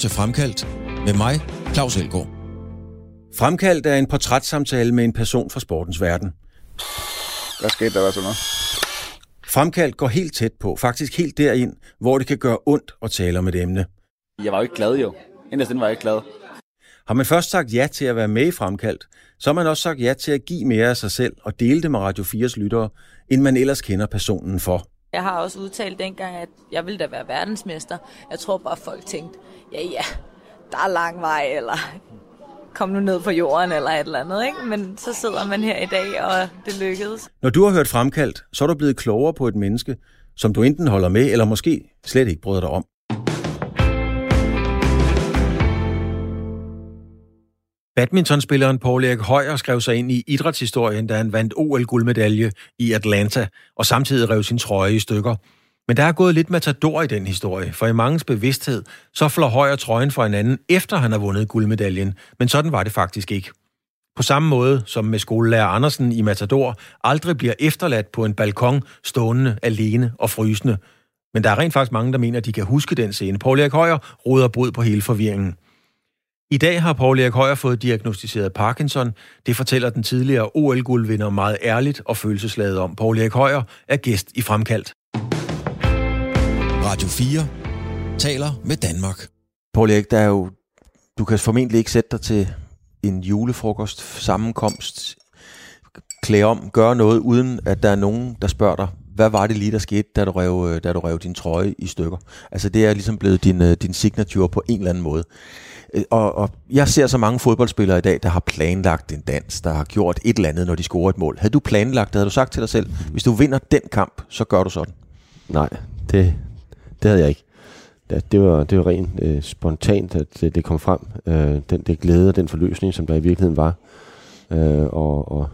til Fremkaldt med mig, Claus Elgaard. Fremkaldt er en portrætssamtale med en person fra sportens verden. Hvad skete der, hvad så noget? Fremkaldt går helt tæt på, faktisk helt derind, hvor det kan gøre ondt at tale om et emne. Jeg var jo ikke glad jo. Inderst var jeg ikke glad. Har man først sagt ja til at være med i Fremkaldt, så har man også sagt ja til at give mere af sig selv og dele det med Radio 4's lyttere, end man ellers kender personen for. Jeg har også udtalt dengang, at jeg ville da være verdensmester. Jeg tror bare, folk tænkte, ja ja, der er lang vej, eller kom nu ned på jorden, eller et eller andet. Ikke? Men så sidder man her i dag, og det lykkedes. Når du har hørt Fremkaldt, så er du blevet klogere på et menneske, som du enten holder med, eller måske slet ikke bryder dig om. Badmintonspilleren Paul Erik Højer skrev sig ind i idrætshistorien, da han vandt OL-guldmedalje i Atlanta, og samtidig rev sin trøje i stykker. Men der er gået lidt matador i den historie, for i mangens bevidsthed, så flår Højer trøjen for hinanden, efter han har vundet guldmedaljen, men sådan var det faktisk ikke. På samme måde som med skolelærer Andersen i Matador aldrig bliver efterladt på en balkon stående alene og frysende. Men der er rent faktisk mange, der mener, at de kan huske den scene. Paul Erik Højer råder brud på hele forvirringen. I dag har Paul Erik Højer fået diagnostiseret Parkinson. Det fortæller den tidligere OL-guldvinder meget ærligt og følelsesladet om. Paul Erik Højer er gæst i Fremkaldt. Radio 4 taler med Danmark. Paul Erik, der er jo, du kan formentlig ikke sætte dig til en julefrokost, sammenkomst, klæde om, gøre noget, uden at der er nogen, der spørger dig, hvad var det lige, der skete, da du rev, da du rev din trøje i stykker? Altså det er ligesom blevet din, øh, din signature på en eller anden måde. Øh, og, og jeg ser så mange fodboldspillere i dag, der har planlagt en dans, der har gjort et eller andet, når de scorer et mål. Havde du planlagt det? Havde du sagt til dig selv, hvis du vinder den kamp, så gør du sådan? Nej, det, det havde jeg ikke. Det, det var, det var rent øh, spontant, at det, det kom frem. Øh, den det glæde og den forløsning, som der i virkeligheden var. Øh, og, og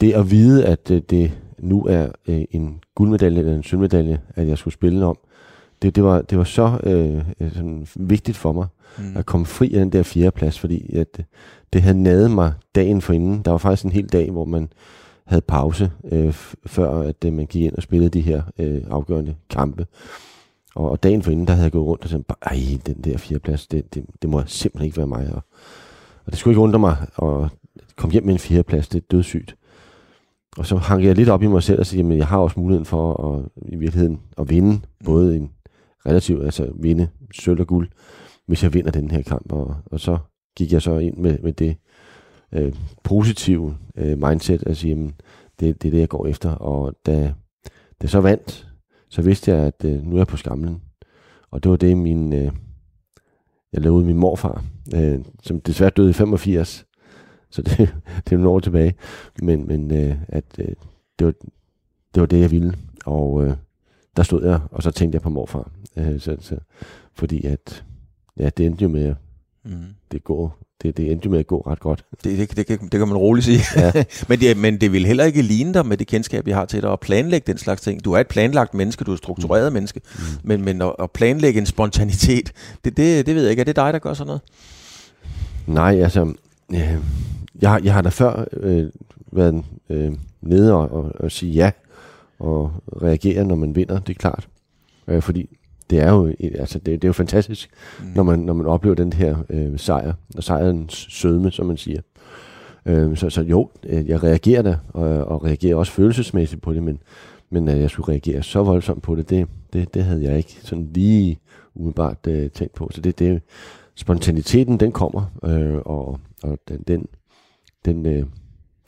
det at vide, at det, det nu er øh, en guldmedalje eller en sølvmedalje, at jeg skulle spille om, det, det, var, det var så øh, sådan vigtigt for mig mm. at komme fri af den der fjerdeplads, fordi at, det havde nadet mig dagen for inden. Der var faktisk en hel dag, hvor man havde pause, øh, før at øh, man gik ind og spillede de her øh, afgørende kampe. Og, og dagen for inden, der havde jeg gået rundt og sagt, ej, den der fjerdeplads, det, det, det må simpelthen ikke være mig. Og, og det skulle ikke undre mig at komme hjem med en fjerdeplads, det er dødssygt. Og så hang jeg lidt op i mig selv og sagde, at jeg har også muligheden for at, i virkeligheden at vinde, mm. både en relativt, altså vinde sølv og guld, hvis jeg vinder den her kamp. Og, og så gik jeg så ind med, med det øh, positive øh, mindset at sige, jamen, det, det er det, jeg går efter. Og da det så vandt, så vidste jeg, at øh, nu er jeg på skamlen. Og det var det, min, øh, jeg lavede min morfar, øh, som desværre døde i 85. Så det, det er nogle år tilbage. Men, men øh, at, øh, det, var, det var det, jeg ville. Og øh, der stod jeg, og så tænkte jeg på morfar. Øh, så, så, fordi at, ja, det endte jo med, mm. det går, det, det endte med at gå ret godt. Det, det, det, det kan man roligt sige. Ja. men, det, men det vil heller ikke ligne dig med det kendskab, jeg har til dig, at planlægge den slags ting. Du er et planlagt menneske, du er et struktureret mm. menneske, mm. men, men at, at planlægge en spontanitet, det, det, det ved jeg ikke. Er det dig, der gør sådan noget? Nej, altså, øh, jeg, jeg har da før øh, været øh, nede og, og, og sige ja, og reagere, når man vinder, det er klart. Øh, fordi det er jo, altså det, det er jo fantastisk, mm. når, man, når man oplever den her øh, sejr, og sejrens sødme, som man siger. Øh, så, så jo, øh, jeg reagerer da, og, og reagerer også følelsesmæssigt på det, men, men at jeg skulle reagere så voldsomt på det, det, det, det havde jeg ikke sådan lige umiddelbart øh, tænkt på. Så det, det spontaniteten, den kommer, øh, og, og den, den, den øh,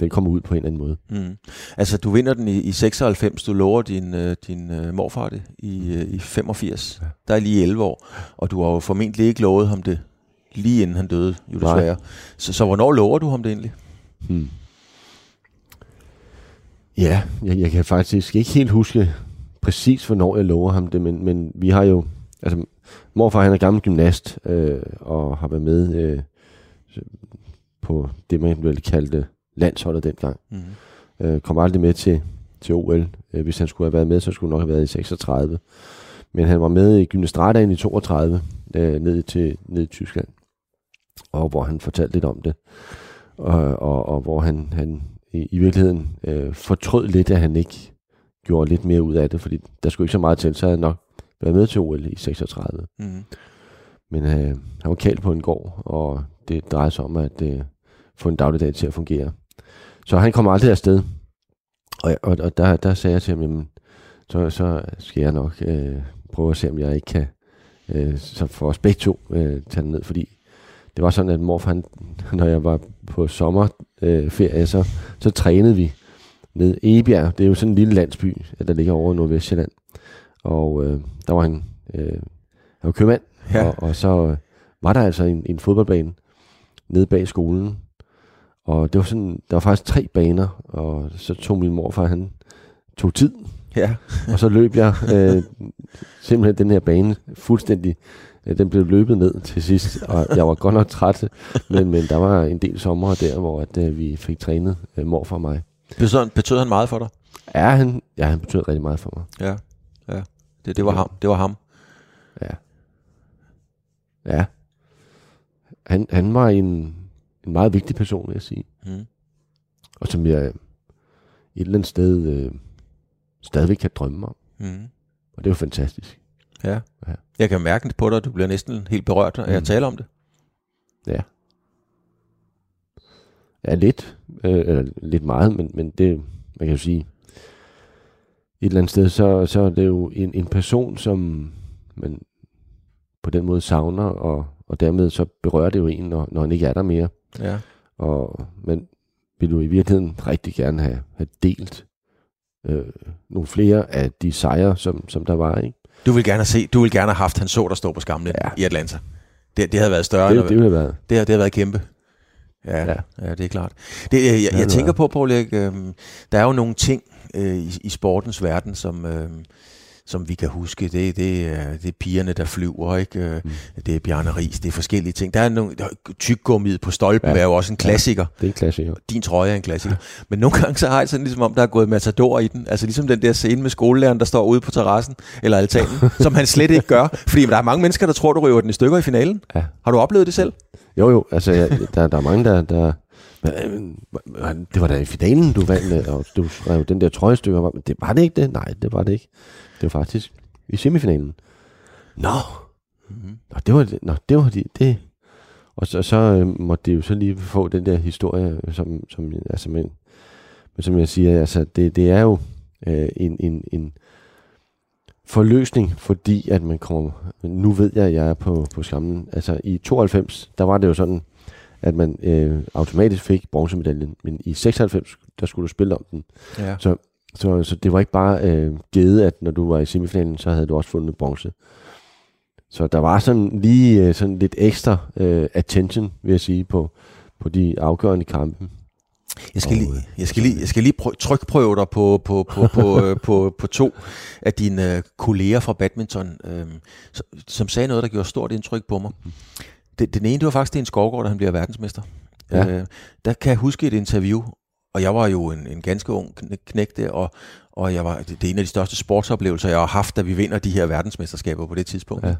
den kommer ud på en eller anden måde. Mm. Altså, du vinder den i, i 96, du lover din, øh, din øh, morfar det i, øh, i 85. Ja. Der er lige 11 år, og du har jo formentlig ikke lovet ham det lige inden han døde, jo desværre. Så, så hvornår lover du ham det egentlig? Hmm. Ja, jeg, jeg kan faktisk ikke helt huske præcis, hvornår jeg lover ham det, men, men vi har jo, altså morfar han er gammel gymnast, øh, og har været med øh, på det, man ville kalde landsholdet dengang. Mm. Øh, kom aldrig med til, til OL. Øh, hvis han skulle have været med, så skulle han nok have været i 36. Men han var med i gymnastradaen i 32, øh, ned, til, ned i Tyskland. Og hvor han fortalte lidt om det. Og, og, og hvor han, han i, i virkeligheden øh, fortrød lidt, at han ikke gjorde lidt mere ud af det, fordi der skulle ikke så meget til, så havde han nok været med til OL i 36. Mm. men øh, han var kald på en gård, og det drejede sig om at øh, få en dagligdag til at fungere. Så han kom aldrig afsted. Og, og, og der, der sagde jeg til ham, jamen, så, så skal jeg nok øh, prøve at se, om jeg ikke kan, øh, så for os begge to, øh, tage den ned, fordi det var sådan, at morfar, han, når jeg var på sommerferie, øh, så, så trænede vi ned Ebjerg. Det er jo sådan en lille landsby, der ligger over i Nordvestjylland. Og øh, der var han, øh, han var købmand, ja. og, og så øh, var der altså en, en fodboldbane nede bag skolen. Og det var sådan, der var faktisk tre baner, og så tog min morfar, han tog tid. Ja. og så løb jeg øh, simpelthen den her bane fuldstændig Øh, den blev løbet ned til sidst, og jeg var godt nok træt, men, men der var en del sommer der, hvor at, uh, vi fik trænet uh, mor for mig. Betød, betød han meget for dig? Ja, han, ja, han betød rigtig meget for mig. Ja, ja. Det, det var ham. Det var ham. Ja. Ja. Han, han var en, en meget vigtig person, vil jeg sige. Mm. Og som jeg et eller andet sted øh, stadigvæk kan drømme om. Mm. Og det var fantastisk. Ja. ja. Jeg kan mærke det på dig, du bliver næsten helt berørt, når jeg mm. taler om det. Ja. Ja, lidt. Øh, eller lidt meget, men, men det, man kan jo sige, et eller andet sted, så, så er det jo en, en person, som man på den måde savner, og, og dermed så berører det jo en, når, når han ikke er der mere. Ja. Og, men vil du i virkeligheden rigtig gerne have, have delt øh, nogle flere af de sejre, som, som der var, ikke? Du vil gerne have se, du vil gerne have haft, han så der står på skamlen ja. i Atlanta. Det, det havde været større. Det, det, ville have været. Det, det havde været kæmpe. Ja, ja. ja, det er klart. Det, jeg, jeg, jeg tænker på, Paul, øh, der er jo nogle ting øh, i, i sportens verden, som, øh, som vi kan huske, det, det, er, det er pigerne, der flyver, ikke? Øh, mm. det er Bjarne Ries, det er forskellige ting. Der er nogle, tyggummiet på stolpen ja. er jo også en klassiker. Ja, det er en klassiker. Din trøje er en klassiker. Ja. Men nogle gange så har jeg sådan ligesom om, der er gået matador i den. Altså ligesom den der scene med skolelæreren, der står ude på terrassen, eller altanen, som han slet ikke gør. Fordi der er mange mennesker, der tror, du røver den i stykker i finalen. Ja. Har du oplevet det selv? Jo, jo. Altså, jeg, der, der er mange, der, der, det var da i finalen, du vandt, og du skrev den der trøjestykker. Men det var det ikke det? Nej, det var det ikke. Det var faktisk i semifinalen. Nå, mm-hmm. Nå det var det. Nå, det var det. det. Og så, så øh, måtte det jo så lige få den der historie, som, som, altså, men, men som jeg siger, altså, det, det er jo øh, en, en, en forløsning, fordi at man kommer, nu ved jeg, at jeg er på, på skammen. Altså i 92, der var det jo sådan, at man øh, automatisk fik bronzemedaljen, men i 96, der skulle du spille om den. Ja. Så så, så det var ikke bare øh, givet, at når du var i semifinalen, så havde du også fundet bronze. Så der var sådan lige øh, sådan lidt ekstra øh, attention, vil jeg sige, på, på de afgørende kampe. Jeg skal, lige, jeg skal lige, jeg skal lige prø- trykprøve dig på, på, på, på, øh, på, på to af dine øh, kolleger fra badminton, øh, som sagde noget, der gjorde stort indtryk på mig. Det, den ene, det var faktisk Sten Skovgaard, da han bliver verdensmester. Ja. Øh, der kan jeg huske et interview, og jeg var jo en, en ganske ung knæk der, og, og jeg var, det, det er en af de største sportsoplevelser, jeg har haft, da vi vinder de her verdensmesterskaber på det tidspunkt. Ja.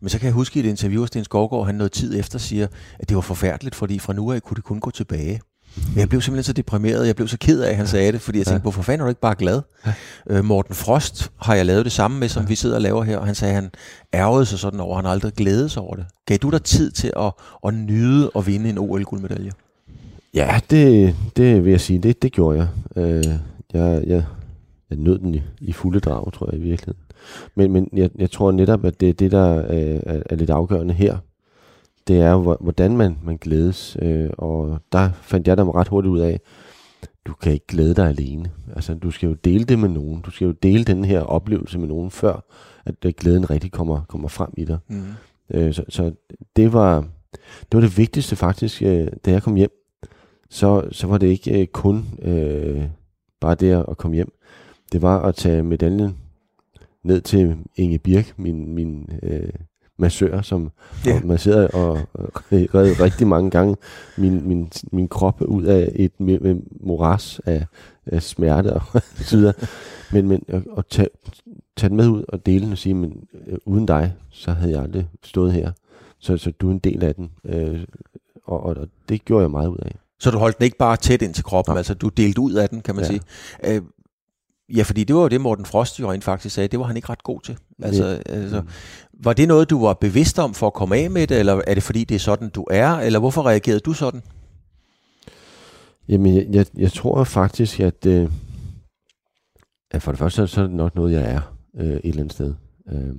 Men så kan jeg huske i et interview, at Sten Skovgaard, han noget tid efter siger, at det var forfærdeligt, fordi fra nu af kunne det kun gå tilbage. Men jeg blev simpelthen så deprimeret, jeg blev så ked af, at han sagde det, fordi jeg tænkte, ja. hvorfor fanden er du ikke bare glad? Ja. Øh, Morten Frost har jeg lavet det samme med, som ja. vi sidder og laver her, og han sagde, at han ærgede sig sådan over, at han aldrig glædede sig over det. Gav du dig tid til at, at nyde og vinde en OL-guldmedalje? Ja, det, det vil jeg sige, det, det gjorde jeg. Øh, jeg, jeg. Jeg nød den i, i fulde drag, tror jeg i virkeligheden. Men, men jeg, jeg tror netop, at det er det, der øh, er, er lidt afgørende her. Det er hvordan man, man glædes. Øh, og der fandt jeg dem ret hurtigt ud af, du kan ikke glæde dig alene. Altså, du skal jo dele det med nogen. Du skal jo dele den her oplevelse med nogen, før at glæden rigtig kommer, kommer frem i dig. Mm. Øh, så, så det var det var det vigtigste faktisk, øh, da jeg kom hjem så, så var det ikke øh, kun øh, bare det at komme hjem. Det var at tage medaljen ned til Inge Birk, min, min øh, massør, som yeah. masserede og, og redde rigtig mange gange min, min, min krop ud af et moras af, af smerte og så videre. Men, men at, at tage, tage den med ud og dele den og sige, men øh, uden dig, så havde jeg aldrig stået her. Så, så du er en del af den. Øh, og, og, og det gjorde jeg meget ud af. Så du holdt den ikke bare tæt ind til kroppen, ja. altså du delte ud af den, kan man ja. sige. Øh, Ja, fordi det var jo det, Morten Frost jo rent faktisk sagde. Det var han ikke ret god til. Altså, ja. altså, var det noget, du var bevidst om for at komme af med det, eller er det fordi, det er sådan, du er? Eller hvorfor reagerede du sådan? Jamen, jeg, jeg, jeg tror faktisk, at, øh, at for det første, så er det nok noget, jeg er øh, et eller andet sted. Øh,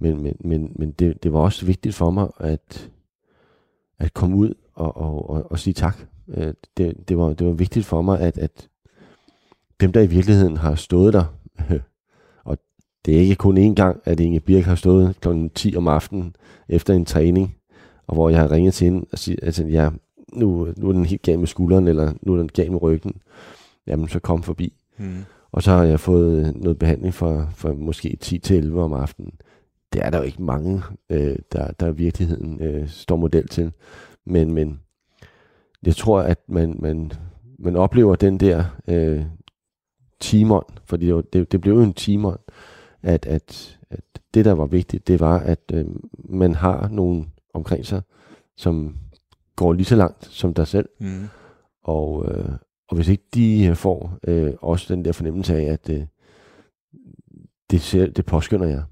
men men, men, men det, det var også vigtigt for mig at, at komme ud og, og, og, og sige tak. Øh, det, det, var, det var vigtigt for mig, at, at dem, der i virkeligheden har stået der, og det er ikke kun én gang, at Inge Birk har stået kl. 10 om aftenen efter en træning, og hvor jeg har ringet til hende og sagt, altså, ja, nu, nu er den helt gal med skulderen, eller nu er den gal med ryggen. Jamen, så kom forbi. Mm. Og så har jeg fået noget behandling for, for måske 10-11 om aftenen. Det er der jo ikke mange, øh, der, der i virkeligheden øh, står model til. Men, men jeg tror, at man, man, man oplever den der øh, timon, fordi det, det, det blev jo en timon, at, at, at det, der var vigtigt, det var, at øh, man har nogen omkring sig, som går lige så langt som dig selv. Mm. Og, øh, og hvis ikke de får øh, også den der fornemmelse af, at øh, det, selv, det påskynder jeg,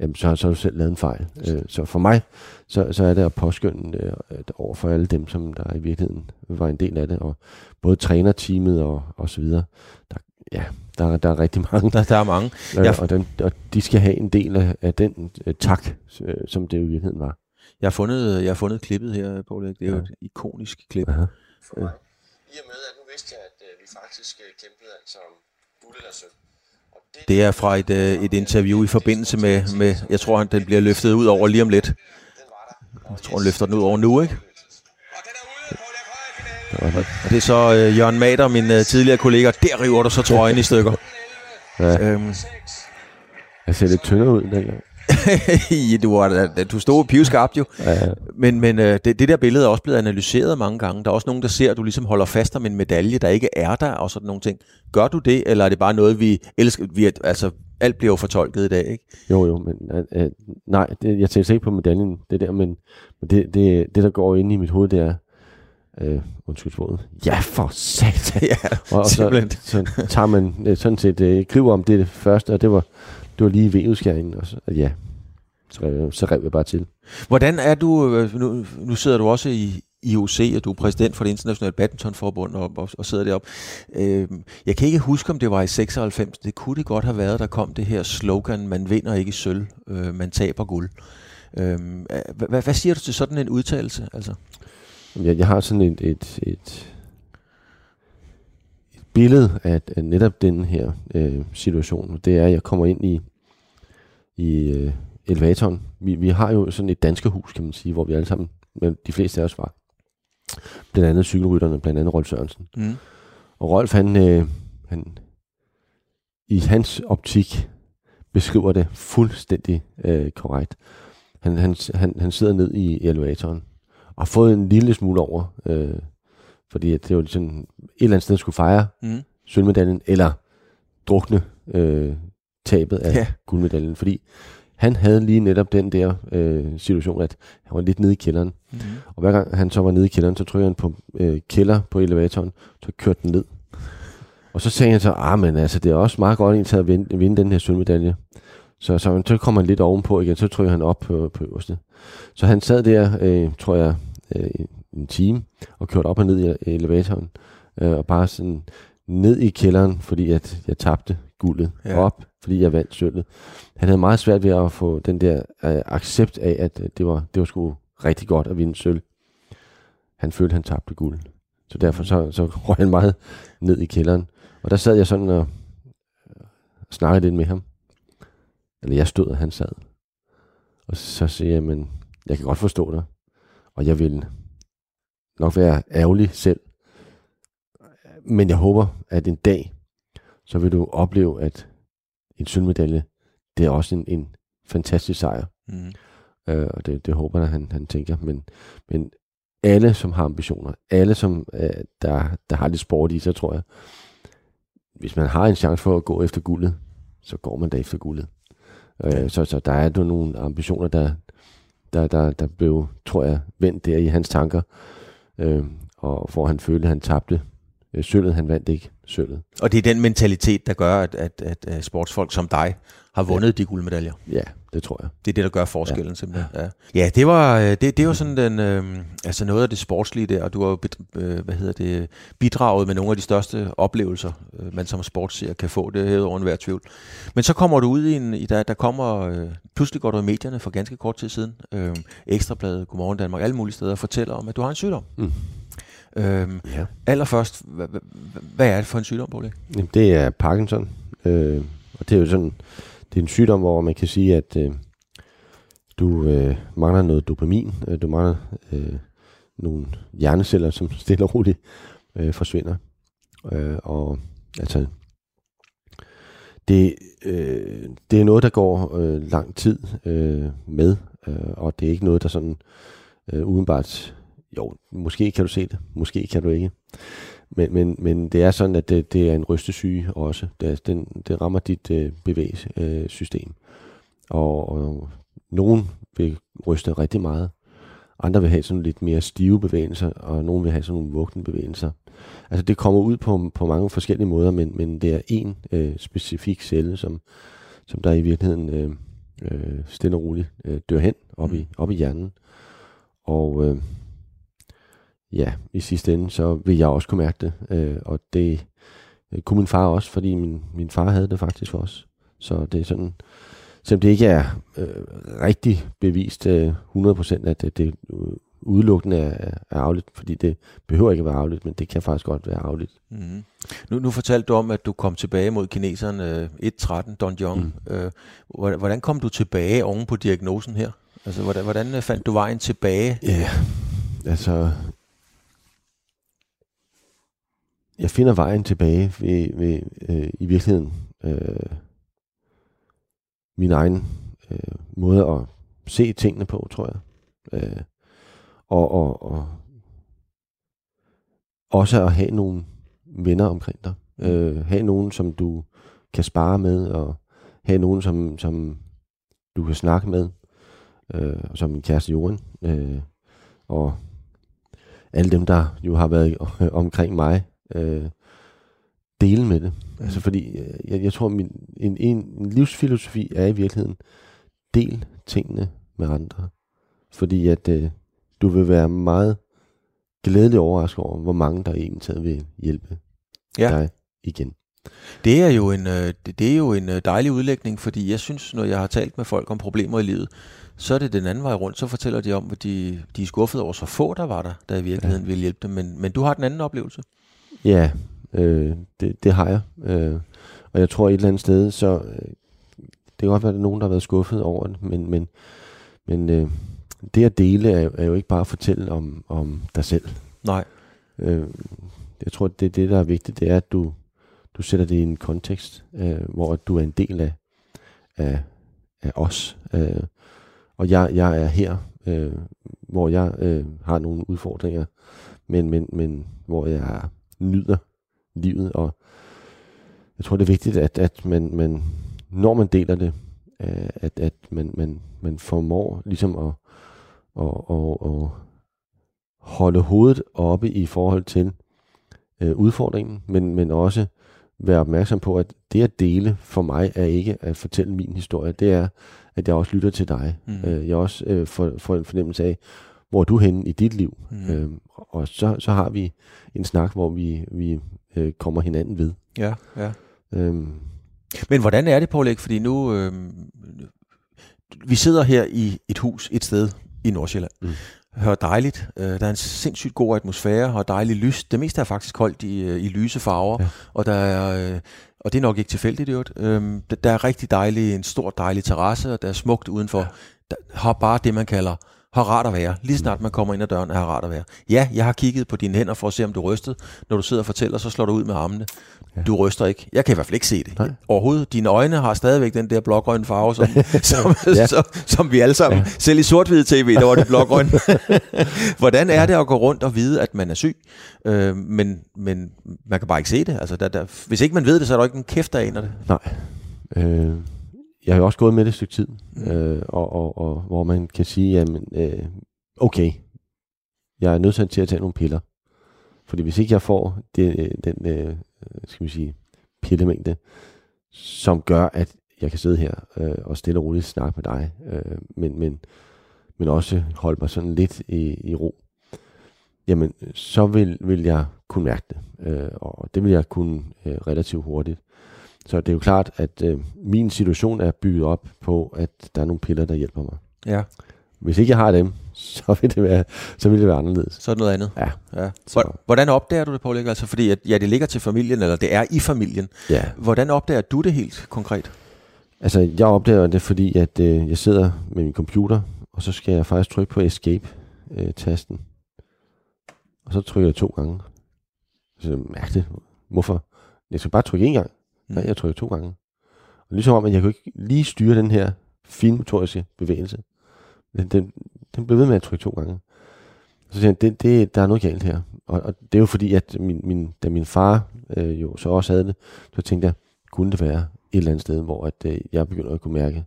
jamen, så, så har du selv lavet en fejl. Øh, så for mig, så, så er det at påskynde øh, over for alle dem, som der i virkeligheden var en del af det, og både trænerteamet og, og så videre. Der, ja, der, der er rigtig mange. Der, der er mange. Øh, ja. og, den, og de skal have en del af, af den øh, tak, øh, som det i virkeligheden var. Jeg har fundet, jeg har fundet klippet her, Paul. Det er ja. jo et ikonisk klip. Aha. For mig. I og med, at nu vidste jeg, at uh, vi faktisk uh, kæmpede altså om guld eller sølv. Det, er fra et, uh, et interview i forbindelse med, med, jeg tror, han, den bliver løftet ud over lige om lidt. Jeg tror, han løfter den ud over nu, ikke? Og det er så uh, Jørgen Mader, min uh, tidligere kollega. Der river du så trøjen i stykker. Ja. Øhm. Jeg ser lidt tyndere ud dengang. du, var, du stod pivskarpt jo. Ja, ja. Men, men øh, det, det der billede er også blevet analyseret mange gange. Der er også nogen, der ser, at du ligesom holder fast om en medalje, der ikke er der, og sådan nogle ting. Gør du det, eller er det bare noget, vi elsker? Vi, altså, alt bliver jo fortolket i dag, ikke? Jo, jo, men øh, øh nej, det, jeg tænker ikke på medaljen, det der, men, men det, det, det, der går ind i mit hoved, det er, øh, undskyld sproget, ja for satan. ja, og, og så, så tager man øh, sådan set øh, kriver om det, det første, og det var, det var lige ved og så, ja, så, så rev jeg bare til. Hvordan er du, øh, nu, nu sidder du også i IOC, og du er præsident for det internationale badmintonforbund og, og, og sidder deroppe. Øh, jeg kan ikke huske, om det var i 96. Det kunne det godt have været, der kom det her slogan, man vinder ikke sølv, øh, man taber guld. Øh, hvad, hvad siger du til sådan en udtalelse? Altså? Jeg, jeg har sådan et, et, et, et billede af, af netop den her øh, situation. Det er, at jeg kommer ind i, i øh, elevatoren. Vi, vi har jo sådan et danske hus, kan man sige, hvor vi alle sammen, men de fleste af os var. Blandt andet cykelrytterne, blandt andet Rolf Sørensen. Mm. Og Rolf, han, øh, han i hans optik beskriver det fuldstændig øh, korrekt. Han, han, han, han sidder ned i elevatoren og har fået en lille smule over, øh, fordi at det var sådan et eller andet sted skulle fejre mm. sølvmedaljen, eller drukne øh, tabet af ja. guldmedaljen, fordi han havde lige netop den der øh, situation, at han var lidt nede i kælderen. Mm-hmm. Og hver gang han så var nede i kælderen, så trykkede han på øh, kælder på elevatoren, så kørte den ned. Og så sagde han så, ah, men altså, det er også meget godt at vinde, vinde den her sølvmedalje. Så, så, så kommer han lidt ovenpå igen, så trykker han op på, på øverste. Så han sad der, øh, tror jeg, øh, en time, og kørte op og ned i elevatoren, øh, og bare sådan ned i kælderen, fordi at jeg tabte guldet ja. op, fordi jeg vandt sølvet. Han havde meget svært ved at få den der øh, accept af, at øh, det var, det var sgu rigtig godt at vinde sølv. Han følte, han tabte guld. Så derfor så, så røg han meget ned i kælderen. Og der sad jeg sådan og snakkede lidt med ham. Eller jeg stod, og han sad. Og så siger jeg, men jeg kan godt forstå dig. Og jeg vil nok være ærgerlig selv. Men jeg håber, at en dag, så vil du opleve, at en sølvmedalje, det er også en, en fantastisk sejr. Mm. Øh, og det, det håber jeg, han, han tænker. Men, men alle, som har ambitioner, alle, som øh, der, der har lidt sport i sig, tror jeg, hvis man har en chance for at gå efter guldet, så går man da efter guldet. Øh, så, så der er jo nogle ambitioner, der, der, der, der blev, tror jeg, vendt der i hans tanker. Øh, og hvor han følte, at han tabte øh, sølvet, han vandt ikke sølvet. Og det er den mentalitet, der gør, at, at, at, sportsfolk som dig har vundet ja. de guldmedaljer. Ja, det tror jeg. Det er det, der gør forskellen ja. simpelthen. Ja, ja det var øh, det, det var sådan den, øh, altså noget af det sportslige der, og du har jo øh, hvad hedder det, bidraget med nogle af de største oplevelser, øh, man som sportsseer kan få, det er over enhver tvivl. Men så kommer du ud i en, i der, der kommer, øh, pludselig går du i medierne for ganske kort tid siden, øh, Ekstrabladet, Godmorgen Danmark, alle mulige steder, og fortæller om, at du har en sygdom. Mm. Øhm, ja. Allerførst, hvad, hvad er det for en sygdom, Bolle? Det er Parkinson, øh, og det er jo sådan, det er en sygdom, hvor man kan sige, at øh, du øh, mangler noget dopamin, øh, du mangler øh, nogle hjerneceller, som stille og roligt øh, forsvinder. Øh, og altså, det, øh, det er noget, der går øh, lang tid øh, med, øh, og det er ikke noget, der sådan øh, udenbart, jo, måske kan du se det, måske kan du ikke. Men, men, men det er sådan, at det, det er en rystesyge også. Det, den, det rammer dit øh, bevægelsessystem. Øh, og, og nogen vil ryste rigtig meget. Andre vil have sådan lidt mere stive bevægelser, og nogen vil have sådan nogle vugne bevægelser. Altså det kommer ud på, på mange forskellige måder, men, men det er en øh, specifik celle, som, som der i virkeligheden øh, øh, stille og roligt øh, dør hen op, mm. i, op i hjernen. Og øh, ja, i sidste ende, så vil jeg også kunne mærke det. Øh, og det øh, kunne min far også, fordi min, min far havde det faktisk også. Så det er sådan, selvom det ikke er øh, rigtig bevist øh, 100% at det, det udelukkende er, er afligt, fordi det behøver ikke at være afligt, men det kan faktisk godt være afligt. Mm. Nu, nu fortalte du om, at du kom tilbage mod kineseren øh, 1.13, Don Jong. Mm. Øh, hvordan kom du tilbage oven på diagnosen her? Altså, hvordan, hvordan fandt du vejen tilbage? Ja, altså, jeg finder vejen tilbage ved, ved øh, i virkeligheden øh, min egen øh, måde at se tingene på, tror jeg. Øh, og, og, og også at have nogle venner omkring dig. Øh, have nogen, som du kan spare med, og have nogen, som, som du kan snakke med, øh, som min kæreste Joren, øh, og alle dem, der jo har været omkring mig, øh, dele med det. Mm. Altså fordi, øh, jeg, jeg tror, min, en, en, en livsfilosofi er i virkeligheden, del tingene med andre. Fordi at øh, du vil være meget glædelig overrasket over, hvor mange der egentlig vil hjælpe ja. dig igen. Det er jo en, øh, det er jo en øh, dejlig udlægning, fordi jeg synes, når jeg har talt med folk om problemer i livet, så er det den anden vej rundt, så fortæller de om, at de, de er skuffet over så få, der var der, der i virkeligheden ja. ville hjælpe dem. Men, men du har den anden oplevelse. Ja, øh, det, det har jeg. Øh, og jeg tror et eller andet sted, så øh, det kan godt være, at der er nogen, der har været skuffet over det, men, men, men øh, det at dele er, er jo ikke bare at fortælle om, om dig selv. Nej. Øh, jeg tror, det det, der er vigtigt, det er, at du, du sætter det i en kontekst, øh, hvor du er en del af, af, af os. Øh, og jeg, jeg er her, øh, hvor jeg øh, har nogle udfordringer, men, men, men hvor jeg nyder livet, og jeg tror, det er vigtigt, at, at man, man, når man deler det, øh, at, at man, man, man formår ligesom at, at, at, at holde hovedet oppe i forhold til øh, udfordringen, men, men også være opmærksom på, at det at dele for mig er ikke at fortælle min historie, det er, at jeg også lytter til dig. Mm. Øh, jeg også øh, får, får en fornemmelse af, hvor er du henne i dit liv? Mm. Øh, og så, så har vi en snak, hvor vi, vi øh, kommer hinanden ved. Ja, ja. Øhm. Men hvordan er det, Paul Fordi nu, øh, vi sidder her i et hus et sted i Nordsjælland. Mm. Hør dejligt. Øh, der er en sindssygt god atmosfære og dejlig lys. Det meste er faktisk koldt i, øh, i lyse farver, ja. og der er... Øh, og det er nok ikke tilfældigt, det øhm, Der er rigtig dejlig, en stor dejlig terrasse, og der er smukt udenfor. Ja. Der har bare det, man kalder har rart at være. Lige snart man kommer ind ad døren, er rart at være. Ja, jeg har kigget på dine hænder for at se, om du rystede. Når du sidder og fortæller, så slår du ud med armene. Ja. Du ryster ikke. Jeg kan i hvert fald ikke se det. Nej. Overhovedet. Dine øjne har stadigvæk den der blågrønne farve, som, som, ja. som, som vi alle sammen, ja. selv i sort-hvide tv, der var det blågrønne. Hvordan er det at gå rundt og vide, at man er syg, øh, men, men man kan bare ikke se det? Altså, der, der, hvis ikke man ved det, så er der ikke en kæft, der aner det. Nej. Øh, jeg har jo også gået med det et stykke tid, mm. øh, og, og, og hvor man kan sige, jamen, øh, okay, jeg er nødt til at tage nogle piller, Fordi hvis ikke jeg får det, øh, den, øh, skal vi sige, pillemængde, som gør, at jeg kan sidde her øh, og stille og roligt snakke med dig, øh, men, men, men også holde mig sådan lidt i, i ro, jamen så vil, vil jeg kunne mærke det, øh, og det vil jeg kunne øh, relativt hurtigt. Så det er jo klart, at øh, min situation er bygget op på, at der er nogle piller, der hjælper mig. Ja. Hvis ikke jeg har dem, så vil det være, så vil det være anderledes. Så er det noget andet. Ja. ja. Så- Hvordan opdager du det, Paul? Altså, fordi at, ja, det ligger til familien, eller det er i familien. Ja. Hvordan opdager du det helt konkret? Altså, jeg opdager det, fordi at øh, jeg sidder med min computer, og så skal jeg faktisk trykke på escape-tasten. og så trykker jeg to gange. Så mærkeligt. Hvorfor? Jeg skal bare trykke en gang. Nej, jeg trykker to gange. Og ligesom om, at jeg kunne ikke lige styre den her finmotoriske bevægelse. Den, den, den blev ved med at trykke to gange. Så siger jeg, det, det, der er noget galt her. Og, og det er jo fordi, at min, min, da min far øh, jo så også havde det, så tænkte jeg, kunne det være et eller andet sted, hvor at, øh, jeg begynder at kunne mærke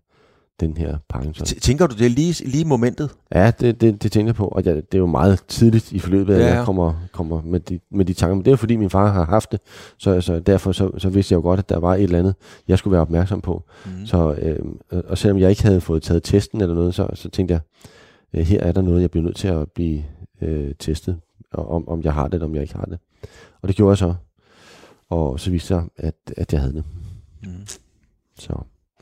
den her Parkinson. Tænker du det lige, lige i momentet? Ja, det, det, det tænker jeg på, og jeg, det er jo meget tidligt i forløbet, at Ja, ja, jeg kommer, kommer med, de, med de tanker. Men det er jo fordi, min far har haft det, så, så derfor så, så vidste jeg jo godt, at der var et eller andet, jeg skulle være opmærksom på. Mm. Så, øh, og selvom jeg ikke havde fået taget testen eller noget, så, så tænkte jeg, øh, her er der noget, jeg bliver nødt til at blive øh, testet, og om, om jeg har det, eller om jeg ikke har det. Og det gjorde jeg så, og så viste jeg, at, at jeg havde det. Mm. Så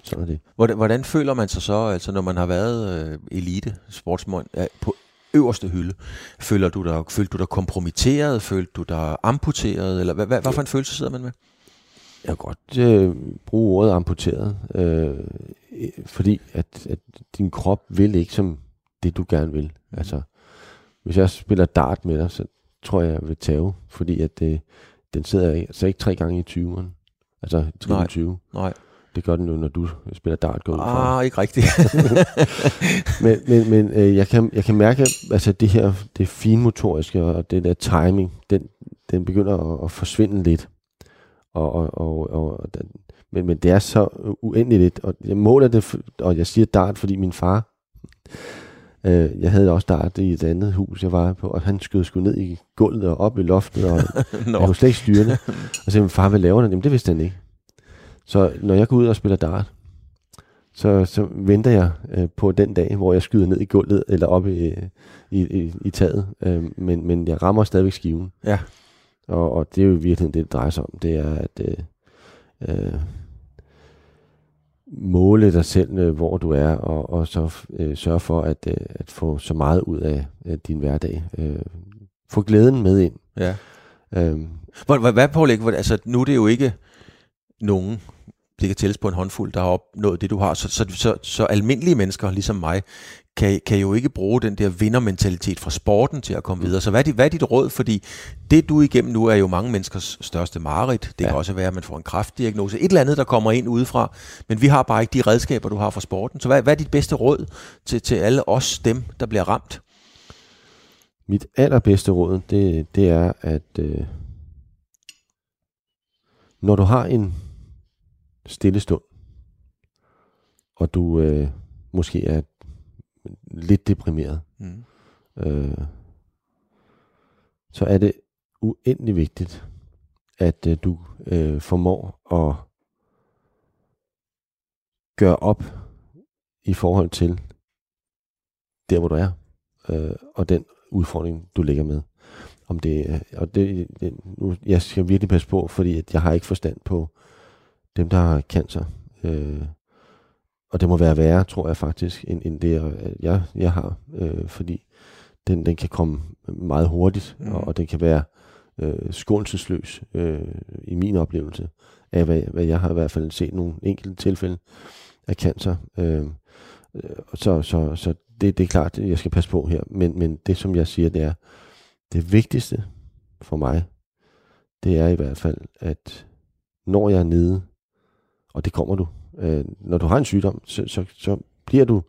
sådan er det. Hvordan, hvordan føler man sig så, altså når man har været øh, elite sportsmand ja, på øverste hylde? Føler du dig, følte du dig kompromitteret? Følte du dig amputeret? Eller hvad, hvad, hvad for en følelse sidder man med? Jeg kan godt øh, bruge ordet amputeret, øh, fordi at, at din krop vil ikke som det, du gerne vil. Mhm. Altså, hvis jeg spiller dart med dig, så tror jeg, jeg vil tage, fordi at det, den sidder altså ikke tre gange i 20'eren. Altså Nej. 20. Nej. Det gør den jo, når du spiller dart går. Ah, ikke rigtigt. Men, men, men øh, jeg, kan, jeg kan mærke, altså det her, det finmotoriske og det der timing, den, den begynder at, at forsvinde lidt. Og, og, og, og den, men, men det er så uendeligt lidt, og jeg måler det, og jeg siger dart, fordi min far, øh, jeg havde også dart i et andet hus, jeg var på, og han skød sgu ned i gulvet og op i loftet, og Nå. jeg kunne slet ikke styre det. Og så sagde min far, hvad laver han? Jamen det vidste han ikke. Så når jeg går ud og spiller dart, så, så venter jeg øh, på den dag, hvor jeg skyder ned i gulvet eller op i, i, i, i taget. Øh, men, men jeg rammer stadigvæk skiven. Ja. Og, og det er jo i virkeligheden det, det drejer sig om. Det er at øh, øh, måle dig selv, øh, hvor du er, og, og så øh, sørge for at, øh, at få så meget ud af øh, din hverdag. Øh, få glæden med ind. Ja. Øh, Hvad, hvad, hvad Hvor- altså nu er det jo ikke nogen, det kan tælles på en håndfuld, der har opnået det, du har. Så, så, så, så almindelige mennesker, ligesom mig, kan, kan jo ikke bruge den der vindermentalitet fra sporten til at komme videre. Så hvad er, dit, hvad er dit råd? Fordi det, du igennem nu, er jo mange menneskers største mareridt. Det ja. kan også være, at man får en kraftdiagnose. Et eller andet, der kommer ind udefra. Men vi har bare ikke de redskaber, du har fra sporten. Så hvad, hvad er dit bedste råd til, til alle os, dem, der bliver ramt? Mit allerbedste råd, det, det er, at øh, når du har en stille stund, og du øh, måske er lidt deprimeret, Mm. øh, så er det uendelig vigtigt, at øh, du øh, formår at gøre op i forhold til der, hvor du er, øh, og den udfordring, du ligger med. Om det, er- og det, det, nu, jeg skal virkelig passe på, fordi at jeg har ikke forstand på dem, der har cancer. Øh, og det må være værre, tror jeg faktisk, end, end det, jeg, jeg har. Øh, fordi den, den kan komme meget hurtigt, mm. og, og den kan være øh, skånselsløs øh, i min oplevelse af, hvad, hvad jeg har i hvert fald set nogle enkelte tilfælde af cancer. Øh, så så, så det, det er klart, jeg skal passe på her. Men, men det, som jeg siger, det er, det vigtigste for mig, det er i hvert fald, at når jeg er nede, og det kommer du, øh, når du har en sygdom, så, så, så bliver du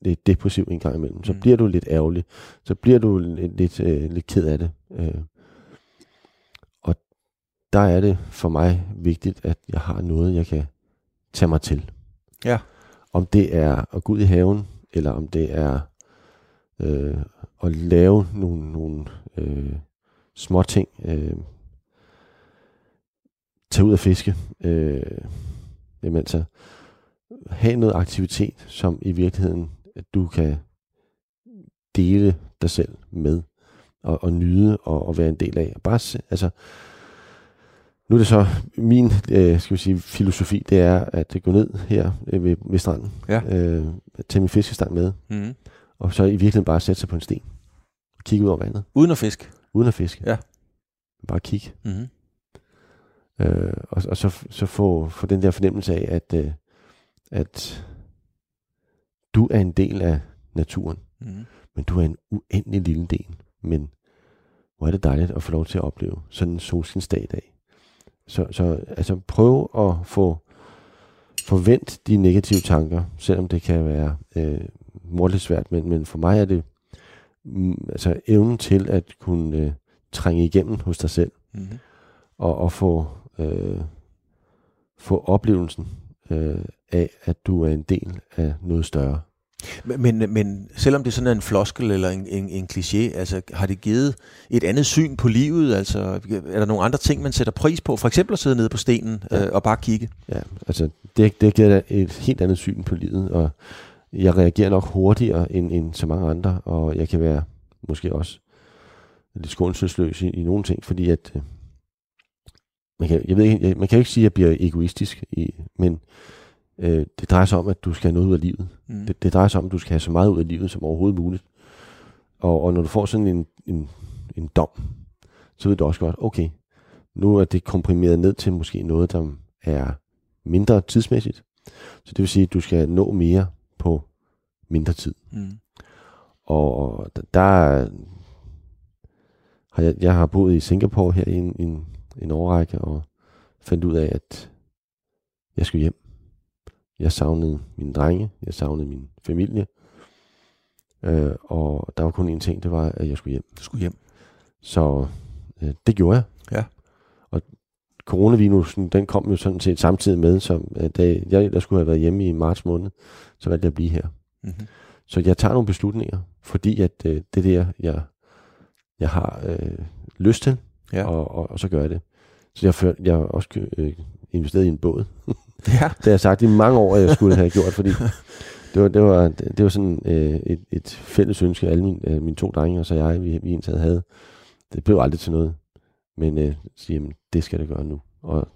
lidt depressiv en gang imellem. Så Mm. bliver du lidt ærgerlig. Så bliver du lidt, lidt, øh, lidt ked af det. Øh, og der er det for mig vigtigt, at jeg har noget, jeg kan tage mig til. Ja. Om det er at gå ud i haven, eller om det er øh, at lave nogle, nogle øh, små ting. Øh, tage ud og fiske. Øh, jamen altså, have noget aktivitet, som i virkeligheden, at du kan dele dig selv med, og, og nyde og, og være en del af. Bare, se, altså, nu er det så min øh, skal vi sige, filosofi, det er at gå ned her øh, ved, ved stranden, Ja. øh, tage min fiskestang med, Mm. og så i virkeligheden bare sætte sig på en sten, og kigge ud over vandet, Uden at fiske. uden at fiske. Ja. Bare kigge. Mm. Øh, og, og så, så få, få den der fornemmelse af, at, øh, at du er en del af naturen, Mm. men du er en uendelig lille del. Men hvor er det dejligt at få lov til at opleve sådan en solskinsdag i dag. Så, så altså prøv at få forvent de negative tanker, selvom det kan være øh, mordeligt svært, men, men for mig er det mm, altså evnen til at kunne øh, trænge igennem hos dig selv, Mm. og, og få, øh, få oplevelsen øh, af, at du er en del af noget større. Men, men, men selvom det sådan er en floskel eller en, en, en kliché, altså har det givet et andet syn på livet? Altså er der nogle andre ting, man sætter pris på? For eksempel at sidde nede på stenen Ja. øh, og bare kigge? Ja, altså det, det giver et helt andet syn på livet, og jeg reagerer nok hurtigere end, end så mange andre, og jeg kan være måske også lidt skånselsløs i, i nogle ting, fordi at øh, man kan, jeg ved ikke, man kan jo ikke sige, at jeg bliver egoistisk, i, men øh, det drejer sig om, at du skal have noget ud af livet. Mm. Det, det drejer sig om, at du skal have så meget ud af livet som overhovedet muligt. Og, og når du får sådan en, en, en dom, så ved du også godt, okay, nu er det komprimeret ned til måske noget, der er mindre tidsmæssigt. Så det vil sige, at du skal nå mere på mindre tid. Mm. Og der- der har jeg, jeg har boet i Singapore her i en, en, en årrække, og fandt ud af, at jeg skulle hjem. Jeg savnede mine drenge, jeg savnede min familie, øh, og der var kun én ting, det var, at jeg skulle hjem. Du skulle hjem. Så øh, det gjorde jeg. Ja. Og coronavirusen, den kom jo sådan set samtidig med, som øh, da jeg der skulle have været hjemme i marts måned, så valgte jeg at blive her. Mm-hmm. Så jeg tager nogle beslutninger, fordi at øh, det er det, jeg, jeg har øh, lyst til, Ja. og, og, og så gør jeg det. Så jeg, før, jeg har også øh, investeret i en båd. Ja. Det har jeg sagt i mange år, at jeg skulle have gjort, fordi det var, det var, det var sådan øh, et, et fælles ønske, alle mine, øh, mine to drenge og så jeg, vi, vi indtaget havde. Det blev aldrig til noget. Men øh, så, jamen, det skal det gøre nu. Og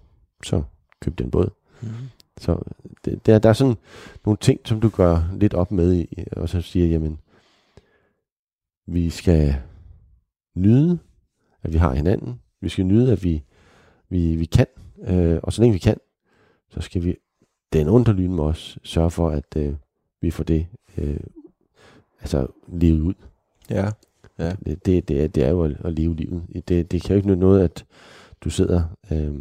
så købte jeg en båd. Mm-hmm. Så det, der, der er sådan nogle ting, som du gør lidt op med, i, og så siger, jamen, vi skal nyde, at vi har hinanden. Vi skal nyde, at vi, vi, vi kan. Øh, og så længe vi kan, så skal vi den underlyne med os sørge for, at øh, vi får det øh, altså levet ud. Ja. Det, det, det, er, det er jo at, at leve livet. Det, det kan jo ikke nytte noget, at du sidder øh,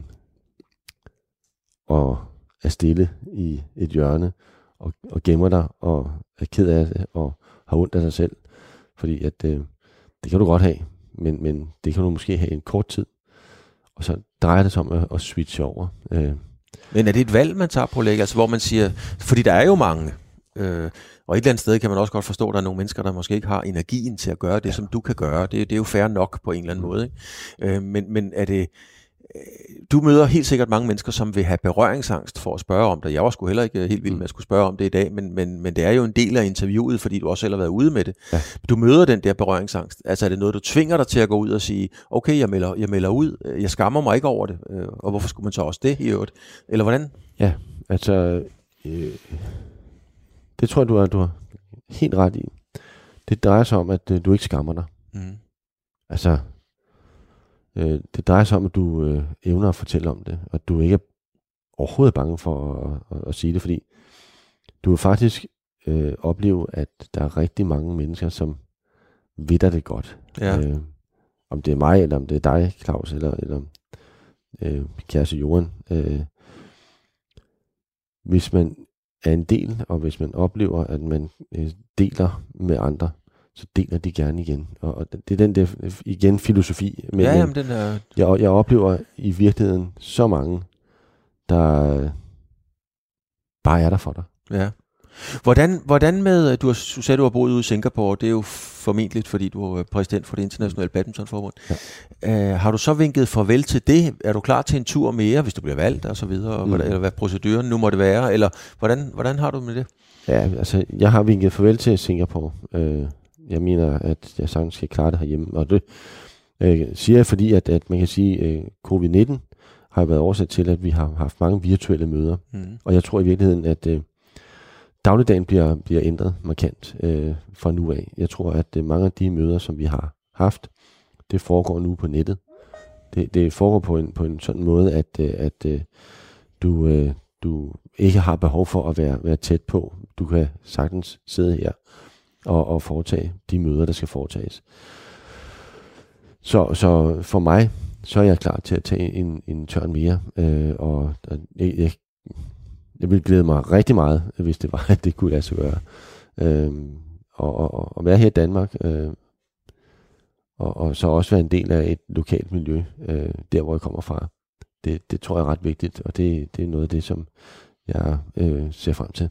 og er stille i et hjørne og, og gemmer dig og er ked af det og har ondt af dig selv. Fordi at øh, det kan du godt have, men, men det kan du måske have en kort tid. Og så drejer det sig om at, at switche over. Øh, Men er det et valg, man tager på lægge? Altså hvor man siger, fordi der er jo mange, øh, og et eller andet sted kan man også godt forstå, at der er nogle mennesker, der måske ikke har energien til at gøre det, ja. som du kan gøre. Det, det er jo fair nok på en eller anden måde. Ikke? Øh, men, men er det... øh, Du møder helt sikkert mange mennesker, som vil have berøringsangst for at spørge om det. Jeg var sgu heller ikke helt vild med at skulle spørge om det i dag, men, men, men det er jo en del af interviewet, fordi du også selv har været ude med det. Ja. Du møder den der berøringsangst. Altså er det noget, du tvinger dig til at gå ud og sige, okay, jeg melder, jeg melder ud, jeg skammer mig ikke over det, øh, og hvorfor skulle man så også det i øvrigt? Eller hvordan? Ja, altså, øh, det tror jeg, du har, du har helt ret i. Det drejer sig om, at øh, du ikke skammer dig. Mm. Altså, øh, det drejer sig om, at du øh, evner at fortælle om det, og du ikke er overhovedet bange for at, at, at sige det, fordi du vil faktisk øh, opleve, at der er rigtig mange mennesker, som ved dig det godt. Ja. Øh, om det er mig, eller om det er dig, Claus, eller, eller øh, kæreste Johan. Øh, hvis man er en del, og hvis man oplever, at man øh, deler med andre, så deler de gerne igen. Og, og det er den der, øh, igen, filosofi. Men, ja, men jamen, den er... jeg, jeg oplever i virkeligheden så mange, der øh, bare er der for dig. Ja. Hvordan, hvordan med, du, har, du sagde, du har boet ude i Singapore, det er jo formentlig, fordi du er præsident for det internationale badmintonforbund. Ja. Uh, har du så vinket farvel til det? Er du klar til en tur mere, hvis du bliver valgt og så videre? Mm. Hvordan, eller hvad proceduren nu må det være? Eller hvordan, hvordan har du med det? Ja, altså, jeg har vinket farvel til Singapore. Uh, jeg mener, at jeg sagtens skal klare det herhjemme. Og det uh, siger jeg, fordi at, at man kan sige, at uh, covid-19 har været årsag til, at vi har haft mange virtuelle møder. Mm. Og jeg tror i virkeligheden, at uh, dagligdagen bliver, bliver ændret markant uh, fra nu af. Jeg tror, at uh, mange af de møder, som vi har haft, det foregår nu på nettet. Det, det foregår på en, på en sådan måde, at, uh, at uh, du, uh, du ikke har behov for at være, være tæt på. Du kan sagtens sidde her og, og foretage de møder, der skal foretages. Så, så for mig, så er jeg klar til at tage en, en tørn mere, øh, og jeg, jeg, jeg ville glæde mig rigtig meget, hvis det var, at det kunne lade sig gøre. Øh, og, og, og være her i Danmark, øh, og, og så også være en del af et lokalt miljø, øh, der hvor jeg kommer fra. Det, det tror jeg er ret vigtigt, og det, det er noget af det, som jeg øh, ser frem til.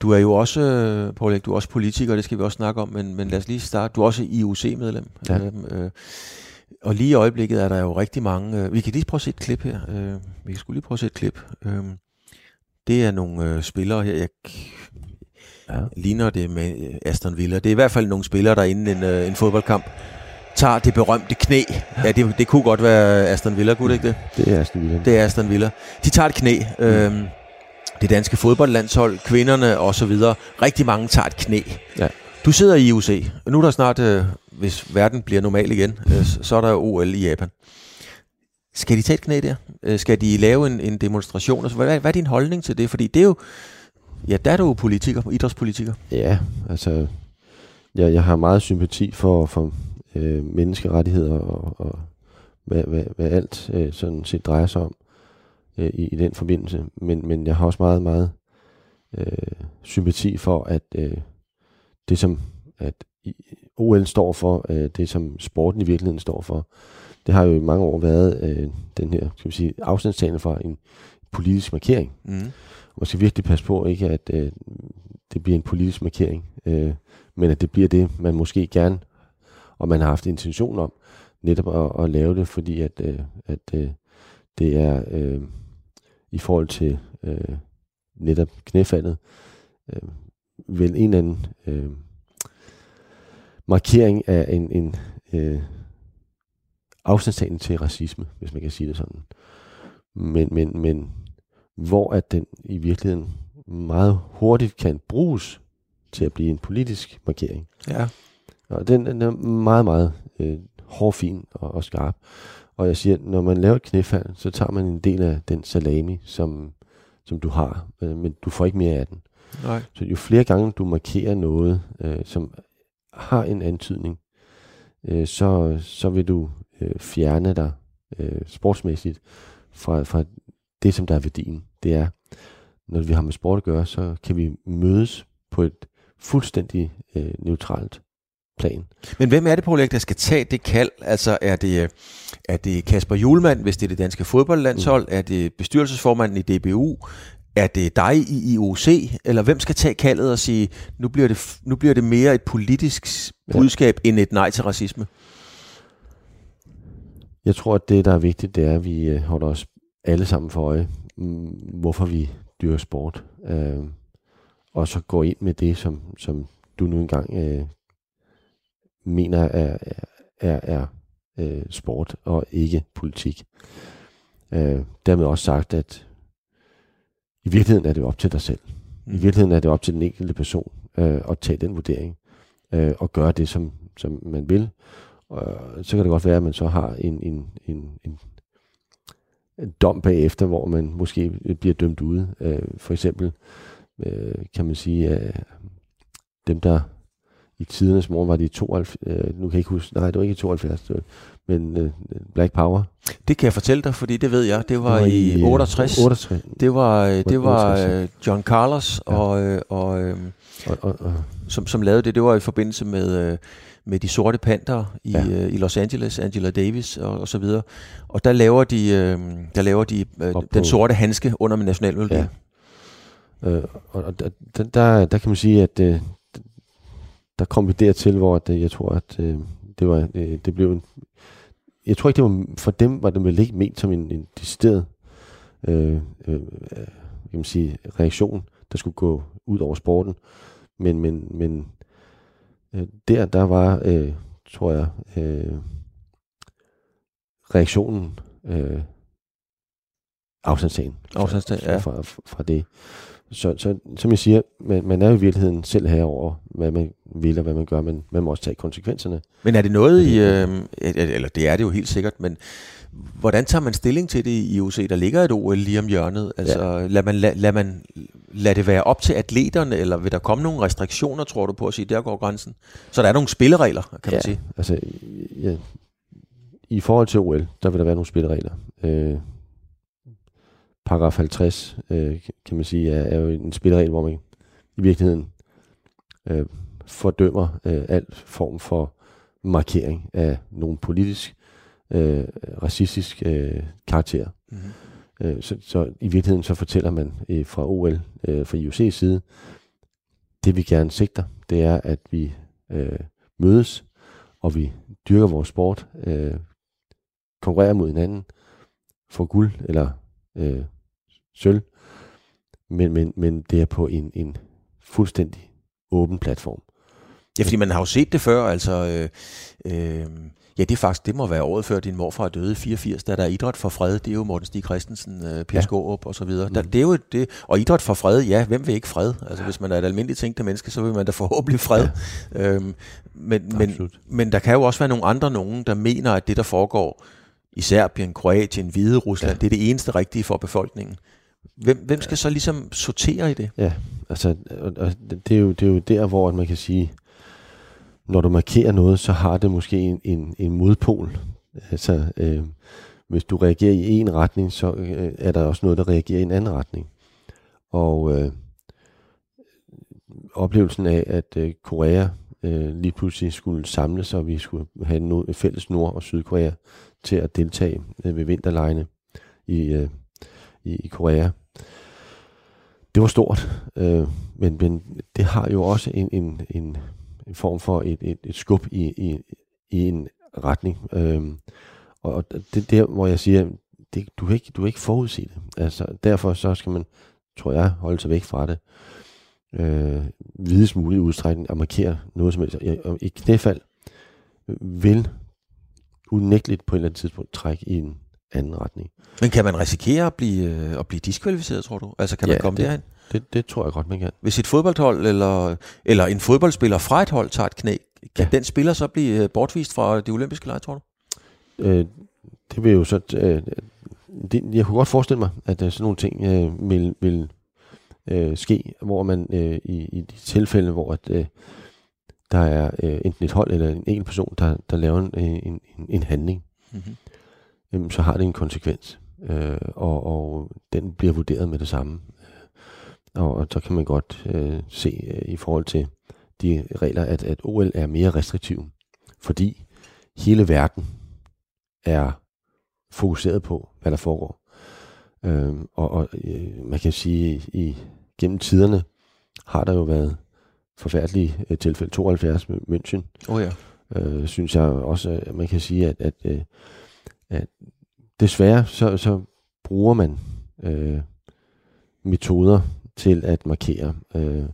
Du er jo også, øh, Paul du er også politiker, det skal vi også snakke om, men, men lad os lige starte. Du er også IOC-medlem. Ja. Øh, og lige i øjeblikket er der jo rigtig mange... Øh, vi kan lige prøve at se et klip her. Øh, vi kan skulle lige prøve at se et klip. Øh, det er nogle øh, spillere her. Jeg ja. ligner det med øh, Aston Villa. Det er i hvert fald nogle spillere, der inden en, øh, en fodboldkamp tager det berømte knæ. Ja, det, det kunne godt være Aston Villa, kunne det ikke det? Det er Aston Villa. Det er Aston Villa. De tager et knæ. Øh, det danske fodboldlandshold, kvinderne og så videre. Rigtig mange tager et knæ. Ja. Du sidder i IOC, og nu er der snart, øh, hvis verden bliver normal igen, øh, så er der OL i Japan. Skal de tage et knæ der? Øh, skal de lave en, en demonstration? Altså, hvad, hvad er din holdning til det? Fordi det er jo, ja, der er du jo politiker, idrætspolitiker. Ja, altså, jeg, jeg har meget sympati for, for øh, menneskerettigheder og, og hvad, hvad, hvad alt øh, sådan set drejer sig om øh, i, i den forbindelse. Men, men jeg har også meget, meget øh, sympati for, at øh, det som at OL står for, øh, det som sporten i virkeligheden står for, det har jo i mange år været øh, den her skal vi sige, afstandstagende fra en politisk markering. Mm. Man skal virkelig passe på, ikke at øh, det bliver en politisk markering, øh, men at det bliver det, man måske gerne, og man har haft intention om, netop at, at lave det, fordi at, øh, at øh, det er øh, i forhold til øh, netop knæfaldet, øh, vel en eller anden øh, markering af en, en øh, afstandstagen til racisme, hvis man kan sige det sådan. Men, men, men hvor at den i virkeligheden meget hurtigt kan bruges til at blive en politisk markering. Ja. Og den, den er meget, meget øh, hårfin og, og skarp. Og jeg siger, når man laver et knæfald, så tager man en del af den salami, som, som du har, øh, men du får ikke mere af den. Nej. Så jo flere gange du markerer noget, øh, som har en antydning, øh, så, så vil du øh, fjerne dig øh, sportsmæssigt fra, fra det, som der er værdien. Det er, når vi har med sport at gøre, så kan vi mødes på et fuldstændig øh, neutralt plan. Men hvem er det, Paul der skal tage det kald? Altså er det, er det Kasper Julemand, hvis det er det danske fodboldlandshold? Mm. Er det bestyrelsesformanden i DBU? Er det dig i IOC? Eller hvem skal tage kaldet og sige, nu bliver det, nu bliver det mere et politisk budskab ja. end et nej til racisme? Jeg tror, at det, der er vigtigt, det er, at vi øh, holder os alle sammen for øje, mm, hvorfor vi dyrker sport. Øh, og så går ind med det, som, som du nu engang øh, mener er, er, er øh, sport og ikke politik. Øh, dermed også sagt, at i virkeligheden er det op til dig selv. Mm. I virkeligheden er det op til den enkelte person øh, at tage den vurdering øh, og gøre det, som, som man vil. Og så kan det godt være, at man så har en, en, en, en, en dom bagefter, hvor man måske bliver dømt ude. Øh, for eksempel øh, kan man sige, at dem, der i tidernes morgen var det i 72, øh, nu kan jeg ikke huske, nej, det var ikke i 72, det var, men øh, Black Power. Det kan jeg fortælle dig, fordi det ved jeg. Det var, det var i, i 68. 68. Det var, det var 68, John Carlos, ja. og, øh, og, øh, og, og, og, som, som lavede det. Det var i forbindelse med, øh, med de sorte panter i, ja. øh, i Los Angeles, Angela Davis og, og så videre. Og der laver de, øh, der laver de øh, den sorte handske under med nationalmelodien. Ja. Øh, og, og der, der, der kan man sige, at øh, der kom vi dertil, hvor det, jeg tror, at øh, det, var, øh, det blev en... Jeg tror ikke, det var, for dem var det vel ikke ment som en, en decideret øh, øh, kan man sige, reaktion, der skulle gå ud over sporten. Men, men, men øh, der, der var, øh, tror jeg, øh, reaktionen øh, afstandstagen. Afstandstagen, ja. Fra, fra, fra det. Så, så som jeg siger, man, man er jo i virkeligheden selv herover, hvad man vil og hvad man gør, men man må også tage konsekvenserne. Men er det noget i, øh, eller det er det jo helt sikkert, men hvordan tager man stilling til det i OC? Der ligger et OL lige om hjørnet. Altså, ja. lad, man, lad, lad, man, lad det være op til atleterne, eller vil der komme nogle restriktioner, tror du på at sige, der går grænsen? Så der er nogle spilleregler, kan ja, man sige. altså, ja, i forhold til OL, der vil der være nogle spilleregler. Øh, paragraf 50, øh, kan man sige, er, er jo en spilleregel, hvor man i virkeligheden øh, fordømmer øh, al form for markering af nogen politisk, øh, racistisk øh, karakter. Mm-hmm. Øh, så, så i virkeligheden så fortæller man øh, fra OL, øh, fra IOC's side, det vi gerne sigter, det er, at vi øh, mødes, og vi dyrker vores sport, øh, konkurrerer mod hinanden, får guld eller øh, sølv, men, men, men det er på en, en fuldstændig åben platform. Ja, fordi man har jo set det før, altså... Øh, øh, ja, det er faktisk, det må være året før din morfar døde i 84, da der er idræt for fred, det er jo Morten Stig Christensen, øh, Per ja. Skårup og så videre. Der, mm. det er jo det, og idræt for fred, ja, hvem vil ikke fred? Altså, hvis man er et almindeligt tænkte menneske, så vil man da forhåbentlig fred. Ja. Øhm, men, men, men der kan jo også være nogle andre nogen, der mener, at det, der foregår i Serbien, Kroatien, Hvide Rusland, ja. det er det eneste rigtige for befolkningen. Hvem, hvem skal så ligesom sortere i det? Ja, altså, og det, er jo, det er jo der, hvor man kan sige, når du markerer noget, så har det måske en, en, en modpol. Altså, øh, hvis du reagerer i en retning, så øh, er der også noget, der reagerer i en anden retning. Og øh, oplevelsen af, at øh, Korea øh, lige pludselig skulle samles, og vi skulle have en fælles Nord- og Sydkorea til at deltage øh, ved vinterlejene i, øh, i, i Korea. Det var stort, øh, men, men det har jo også en, en, en, en form for et, et, et skub i, i, i en retning. Øh, og det der, hvor jeg siger, det, du, kan ikke, du kan ikke forudse det. Altså, derfor så skal man, tror jeg, holde sig væk fra det. Øh, videst mulig udstrækning at markere noget som helst. I knæfald vil unægteligt på et eller andet tidspunkt trække i en anden retning. Men kan man risikere at blive, øh, at blive diskvalificeret, tror du? Altså kan man komme det, derhen? Det, det tror jeg godt, man kan. Hvis et fodboldhold eller, eller en fodboldspiller fra et hold tager et knæ, kan ja. den spiller så blive øh, bortvist fra de olympiske lege, tror du? Øh, det vil jo så... Øh, det, jeg kunne godt forestille mig, at øh, sådan nogle ting øh, vil, vil øh, ske, hvor man øh, i, i de tilfælde, hvor at, øh, der er øh, enten et hold eller en enkelt person, der, der laver en, en, en handling, mm-hmm. Øh, så har det en konsekvens, øh, og, og den bliver vurderet med det samme. Og, og så kan man godt øh, se øh, i forhold til de regler, at, at OL er mere restriktiv, fordi hele verden er fokuseret på, hvad der foregår. Øh, og og øh, man kan sige, i gennem tiderne har der jo været forfærdelige øh, tilfælde. 72 med München. Oh ja. Øh, synes jeg også, at man kan sige, at, at, øh, at desværre så, så bruger man øh, metoder til at markere. Øh,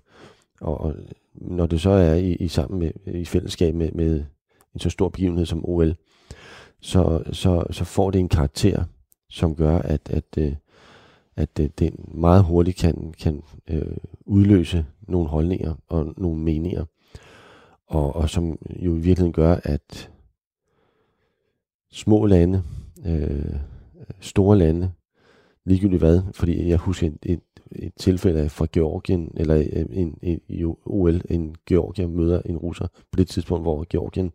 og, og når det så er i, i sammen med, i fællesskab med, med en så stor begivenhed som OL, så, så, så får det en karakter, som gør, at, at, øh, at, øh, at det, det meget hurtigt kan, kan øh, udløse nogle holdninger og nogle meninger, og, og som jo i virkeligheden gør, at små lande, øh, store lande, ligegyldigt hvad, fordi jeg husker et, et, et tilfælde fra Georgien, eller øh, en, en, i OL, en Georgier møder en russer, på det tidspunkt, hvor Georgien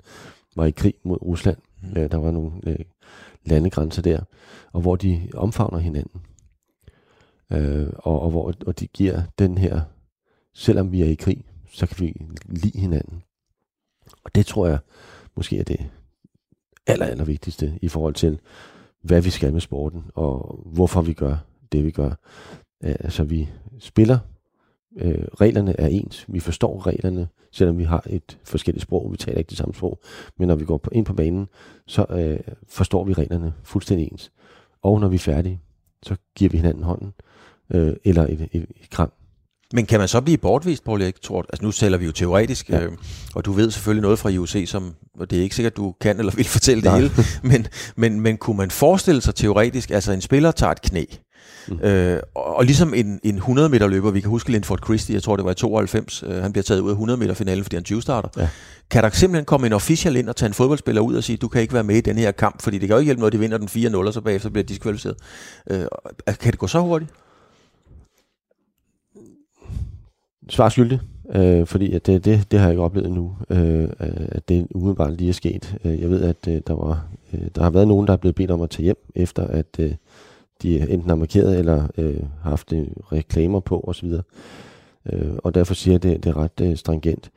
var i krig mod Rusland. Mm. Øh, der var nogle øh, landegrænser der, og hvor de omfavner hinanden. Øh, og, og hvor og de giver den her, selvom vi er i krig, så kan vi lide hinanden. Og det tror jeg måske er det aller, aller vigtigste i forhold til, hvad vi skal med sporten, og hvorfor vi gør det, vi gør. Altså vi spiller øh, reglerne er ens. Vi forstår reglerne, selvom vi har et forskelligt sprog. Vi taler ikke det samme sprog. Men når vi går ind på banen, så øh, forstår vi reglerne fuldstændig ens. Og når vi er færdige, så giver vi hinanden hånden, øh, eller et, et, et kram. Men kan man så blive bortvist, Paul Erik Tort? Altså nu taler vi jo teoretisk, ja. øh, og du ved selvfølgelig noget fra IOC, som, og det er ikke sikkert, du kan eller vil fortælle det hele, men, men, men kunne man forestille sig teoretisk, altså en spiller tager et knæ, Mm. Øh, og, og ligesom en, en 100 meter løber, vi kan huske Linford Christie, jeg tror det var i 92, øh, han bliver taget ud af 100 meter finalen, fordi han 20 starter. Ja. Kan der simpelthen komme en official ind og tage en fodboldspiller ud og sige, du kan ikke være med i den her kamp, fordi det kan jo ikke hjælpe noget, at de vinder den 4-0, og så bagefter bliver diskvalificeret. Øh, kan det gå så hurtigt? Svar skyldig, øh, fordi at det, det, det har jeg ikke oplevet endnu, øh, at det umiddelbart lige er sket. Øh, jeg ved, at øh, der, var, øh, der har været nogen, der er blevet bedt om at tage hjem, efter at øh, de enten har markeret eller øh, haft øh, reklamer på osv. Øh, og derfor siger jeg, at det, det er ret øh, stringent.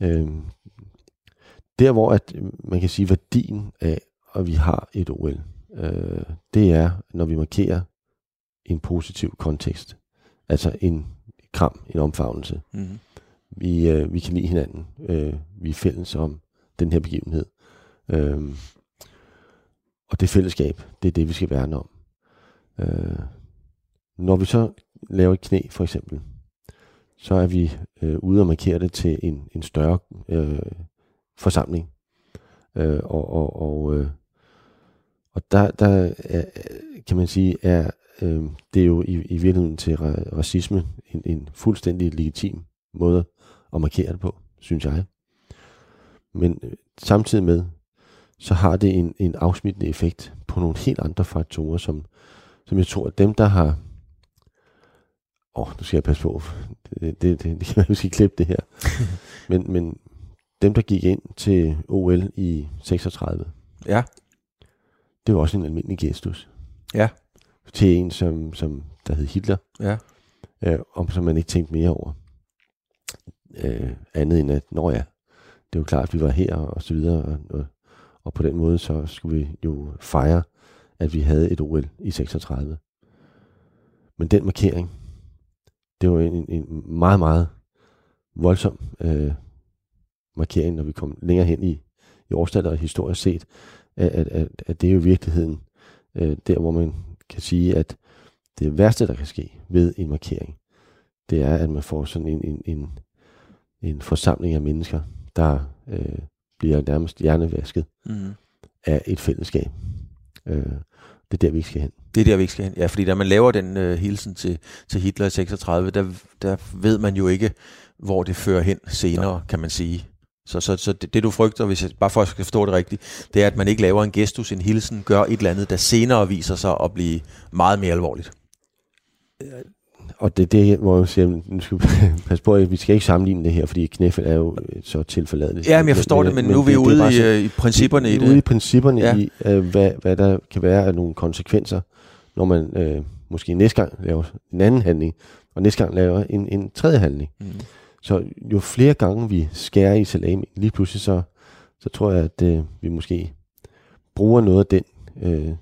Øh, der hvor at man kan sige værdien af, at vi har et OL, øh, det er, når vi markerer en positiv kontekst. Altså en kram, en omfavnelse. Mm-hmm. Vi, øh, vi kan lide hinanden. Øh, vi er fælles om den her begivenhed. Øh, og det fællesskab, det er det, vi skal værne om. Øh, når vi så laver et knæ, for eksempel, så er vi øh, ude og markere det til en, en større øh, forsamling. Øh, og og, og, øh, og der, der er, kan man sige, er øh, det er jo i, i virkeligheden til ra- racisme en, en fuldstændig legitim måde at markere det på, synes jeg. Men øh, samtidig med, så har det en, en afsmittende effekt på nogle helt andre faktorer, som, som jeg tror, at dem, der har... Åh, oh, nu skal jeg passe på. Det, det, det, det kan være, vi skal klippe det her. men, men dem, der gik ind til OL i 36, ja. det var også en almindelig gestus. Ja. Til en, som, som der hed Hitler. Ja. Øh, om som man ikke tænkte mere over. Øh, andet end at, nå ja, det var klart, at vi var her og så videre, og, og, og på den måde, så skulle vi jo fejre at vi havde et OL i 36. Men den markering, det var en, en meget, meget voldsom øh, markering, når vi kom længere hen i, i årstallet og historisk set, at, at, at, at det er jo i virkeligheden øh, der, hvor man kan sige, at det værste, der kan ske ved en markering, det er, at man får sådan en, en, en, en forsamling af mennesker, der øh, bliver nærmest hjernevasket mm. af et fællesskab. Øh, det er der, vi ikke skal hen. Det er der, vi ikke skal hen. Ja, fordi da man laver den uh, hilsen til, til Hitler i 36, der, der ved man jo ikke, hvor det fører hen senere, ja. kan man sige. Så, så, så det, det, du frygter, hvis jeg, bare for at jeg skal forstå det rigtigt, det er, at man ikke laver en gestus, en hilsen, gør et eller andet, der senere viser sig at blive meget mere alvorligt og det er det, hvor jeg siger, nu skal passe på, at vi skal ikke sammenligne det her, fordi knæfald er jo så tilforladeligt. Ja, men jeg forstår men, det, men, men nu er vi ude i, så, i principperne vi, i det. ude i principperne ja. i, uh, hvad, hvad der kan være af nogle konsekvenser, når man uh, måske næste gang laver en anden handling, og næste gang laver en, en tredje handling. Mm. Så jo flere gange vi skærer i salami, lige pludselig så, så tror jeg, at øh, vi måske bruger noget af den øh,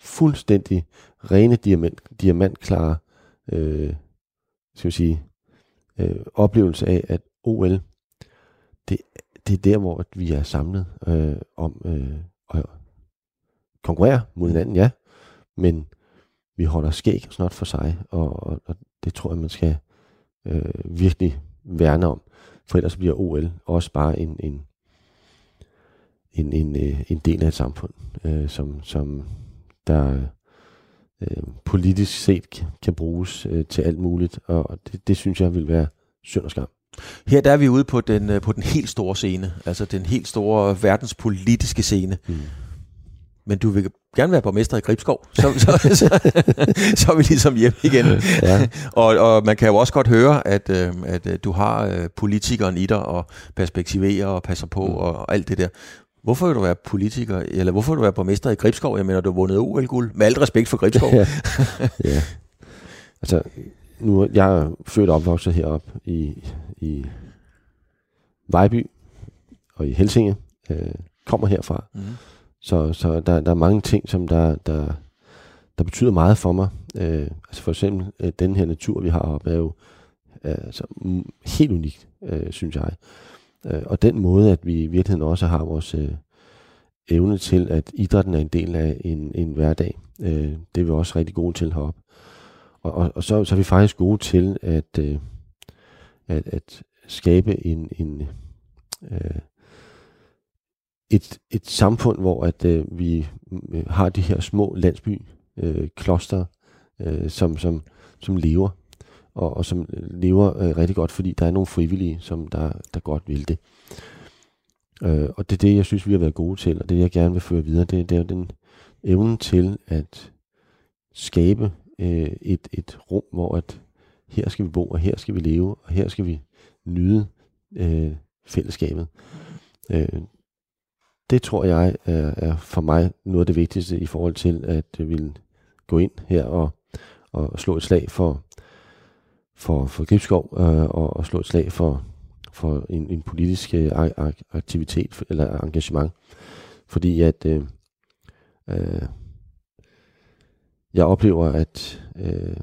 fuldstændig rene diamant, diamantklare øh, skal vi sige, øh, oplevelse af, at OL, det, det er der, hvor vi er samlet øh, om øh, at konkurrere mod hinanden, ja, men vi holder skæg snart for sig, og, og, og det tror jeg, man skal øh, virkelig værne om, for ellers bliver OL også bare en, en, en, en, øh, en del af et samfund, øh, som, som der øh, politisk set kan bruges øh, til alt muligt, og det, det synes jeg vil være synd og skam. Her der er vi ude på den, øh, på den helt store scene, altså den helt store verdenspolitiske scene. Mm. Men du vil gerne være borgmester i Gribskov, så, så, så, så, er vi ligesom hjemme igen. Ja. og, og man kan jo også godt høre, at, øh, at øh, du har politikeren i dig, og perspektiverer og passer på, mm. og, og alt det der. Hvorfor vil du være politiker, eller hvorfor vil du være borgmester i Gribskov? Jeg mener, du har vundet OL-guld. Med alt respekt for Gribskov. ja. ja. Altså, nu, jeg er født og opvokset heroppe i, i Vejby og i Helsinge. Øh, kommer herfra. Mm. Så, så der, der er mange ting, som der, der, der betyder meget for mig. Øh, altså for eksempel, øh, den her natur, vi har oppe, er jo altså, helt unikt, øh, synes jeg. Øh, og den måde, at vi i virkeligheden også har vores øh, evne til, at idrætten er en del af en, en hverdag, øh, det er vi også rigtig gode til heroppe. Og, og, og så, så er vi faktisk gode til at, øh, at, at skabe en, en øh, et, et samfund, hvor at øh, vi øh, har de her små landsby øh, kloster, øh, som, som, som lever, og, og som øh, lever øh, rigtig godt, fordi der er nogle frivillige, som der, der godt vil det. Øh, og det er det, jeg synes, vi har været gode til, og det jeg gerne vil føre videre, det, det er den evne til at skabe øh, et, et rum, hvor at her skal vi bo, og her skal vi leve, og her skal vi nyde øh, fællesskabet. Øh, det tror jeg er, er for mig noget af det vigtigste i forhold til at vil gå ind her og, og slå et slag for, for, for Gribskov øh, og, og slå et slag for, for en, en politisk øh, aktivitet eller engagement. Fordi at øh, øh, jeg oplever, at øh,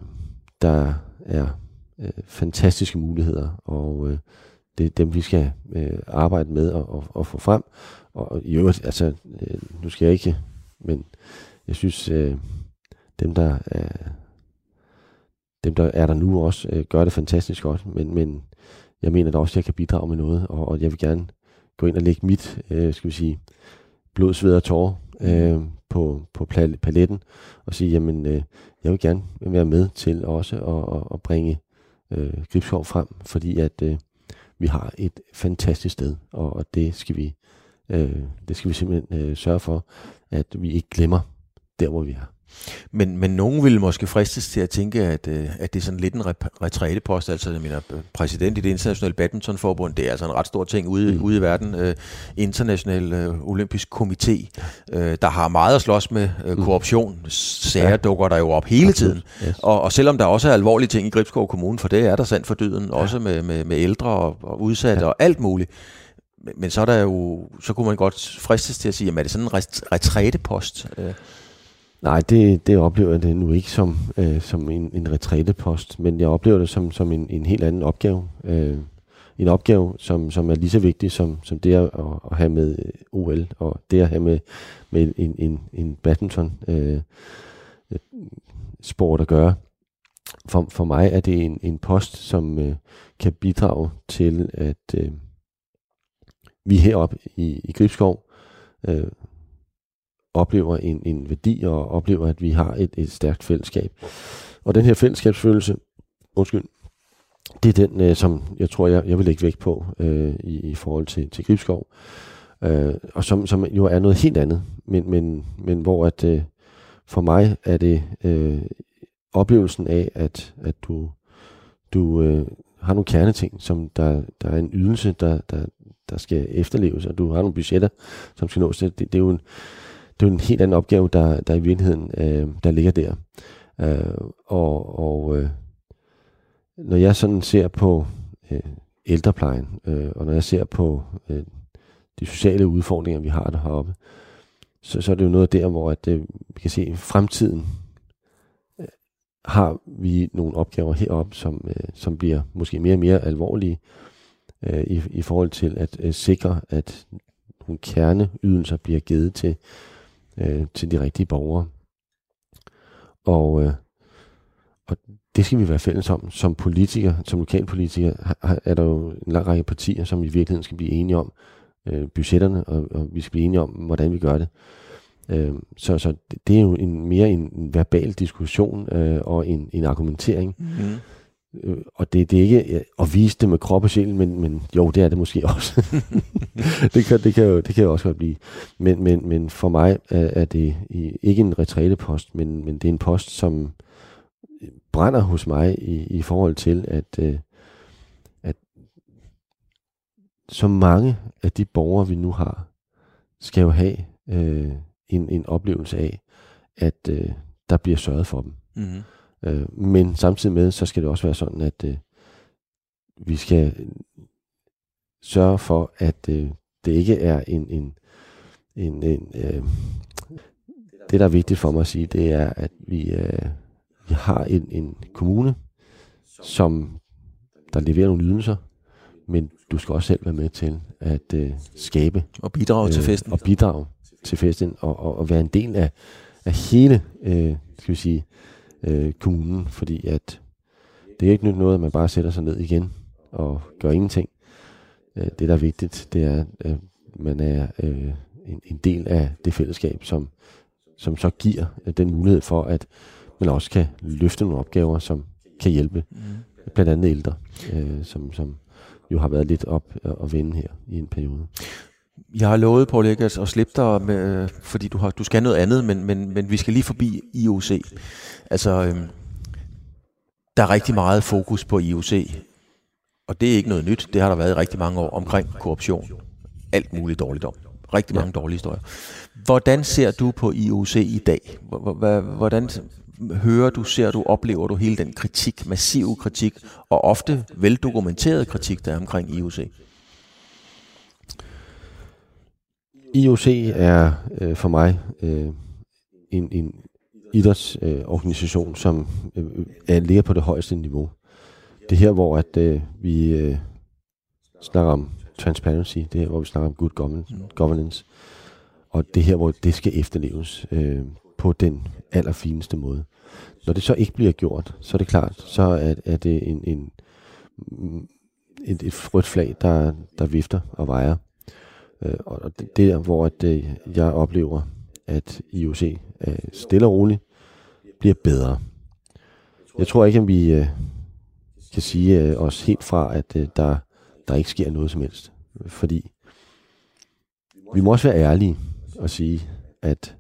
der er øh, fantastiske muligheder, og øh, det er dem, vi skal øh, arbejde med og, og, og få frem. Og i øvrigt, altså, øh, nu skal jeg ikke, men jeg synes, øh, dem, der er, dem, der er der nu også, øh, gør det fantastisk godt, men, men jeg mener da også, at jeg kan bidrage med noget, og, og jeg vil gerne gå ind og lægge mit, øh, skal vi sige, blod, sved og tårer øh, på, på paletten, og sige, jamen, øh, jeg vil gerne være med til også at, at, at bringe øh, Gribskov frem, fordi at øh, vi har et fantastisk sted, og, og det skal vi øh, det skal vi simpelthen øh, sørge for, at vi ikke glemmer der, hvor vi er. Men, men nogen vil måske fristes til at tænke, at, øh, at det er sådan lidt en retrætepost, altså jeg mener, præsident i det internationale badmintonforbund, det er altså en ret stor ting ude, mm. ude i verden. Øh, international øh, olympisk komité, øh, der har meget at slås med øh, mm. korruption. Sager ja. dukker der jo op hele Absolut. tiden. Yes. Og, og selvom der også er alvorlige ting i Gribskov Kommune, for det er der sandt for dyden, ja. også med, med, med ældre og, og udsatte ja. og alt muligt, men, men så er der jo, så kunne man godt fristes til at sige, jamen er det sådan en retrætepost? Nej, det, det oplever jeg det nu ikke som, øh, som en, en retrætepost, men jeg oplever det som, som en, en helt anden opgave. Øh, en opgave, som, som er lige så vigtig som, som det at, at have med øh, OL, og det at have med, med en, en, en badminton øh, sport at gøre. For, for mig er det en, en post, som øh, kan bidrage til, at øh, vi heroppe i, i Gribskov øh, oplever en, en værdi og oplever, at vi har et, et stærkt fællesskab. Og den her fællesskabsfølelse, undskyld, det er den, øh, som jeg tror, jeg, jeg vil lægge vægt på øh, i, i forhold til, til Gribskov. Øh, og som, som jo er noget helt andet, men, men, men hvor at øh, for mig er det øh, oplevelsen af, at, at du, du øh, har nogle kerneting, som der, der er en ydelse, der, der, der skal efterleves, og du har nogle budgetter, som skal nås. Det, det, er, jo en, det er jo en helt anden opgave, der, der i virkeligheden øh, der ligger der. Øh, og og øh, når jeg sådan ser på øh, ældreplejen, øh, og når jeg ser på øh, de sociale udfordringer, vi har der heroppe, så, så er det jo noget der, hvor at, øh, vi kan se, at fremtiden øh, har vi nogle opgaver heroppe, som, øh, som bliver måske mere og mere alvorlige, øh, i, i forhold til at øh, sikre, at nogle kerneydelser bliver givet til, øh, til de rigtige borgere. Og, øh, og det skal vi være fælles om. Som politikere, som lokalpolitikere, er der jo en lang række partier, som i virkeligheden skal blive enige om øh, budgetterne, og, og vi skal blive enige om, hvordan vi gør det. Øh, så så det er jo en, mere en, verbal diskussion øh, og en, en argumentering. Mm. Øh, og det, det er ikke at vise det med krop og sjæl, men, men jo, det er det måske også. det, kan, det, kan jo, det kan jo også godt blive. Men, men, men for mig er, er det ikke en retrætepost, men, men det er en post, som brænder hos mig i, i forhold til, at, øh, at så mange af de borgere, vi nu har, skal jo have øh, en, en oplevelse af, at øh, der bliver sørget for dem. Mm-hmm. Øh, men samtidig med, så skal det også være sådan, at øh, vi skal sørge for, at øh, det ikke er en, en, en, en øh, det, der er vigtigt for mig at sige, det er, at vi, øh, vi har en, en kommune, som der leverer nogle ydelser, men du skal også selv være med til at øh, skabe Og bidrage øh, til festen. og bidrage til festen og, og, og være en del af, af hele øh, skal vi sige, øh, kommunen, fordi at det er ikke nyt noget, at man bare sætter sig ned igen og gør ingenting. Øh, det, der er vigtigt, det er, at man er øh, en, en del af det fællesskab, som, som så giver øh, den mulighed for, at man også kan løfte nogle opgaver, som kan hjælpe Mm. blandt andet ældre, øh, som, som jo har været lidt op og vende her i en periode. Jeg har lovet, Paul Eggers, at slippe dig, med, fordi du, har, du skal noget andet, men, men, men vi skal lige forbi IOC. Altså, øhm, der er rigtig meget fokus på IOC, og det er ikke noget nyt. Det har der været i rigtig mange år omkring korruption. Alt muligt dårligt om. Rigtig mange dårlige historier. Hvordan ser du på IOC i dag? Hvordan hører du, ser du, oplever du hele den kritik, massive kritik, og ofte veldokumenteret kritik, der er omkring IOC? IOC er øh, for mig øh, en, en idrætsorganisation, øh, organisation, som øh, er, ligger på det højeste niveau. Det er her, hvor at, øh, vi øh, snakker om transparency, det er her, hvor vi snakker om good governance, governance og det er her, hvor det skal efterleves øh, på den allerfineste måde. Når det så ikke bliver gjort, så er det klart, så er, er det en, en, mm, et, et rødt flag, der, der vifter og vejer. Øh, og det der, hvor at, øh, jeg oplever, at IOC øh, stille og roligt bliver bedre. Jeg tror ikke, at vi øh, kan sige øh, os helt fra, at øh, der, der ikke sker noget som helst. Fordi vi må også være ærlige og sige, at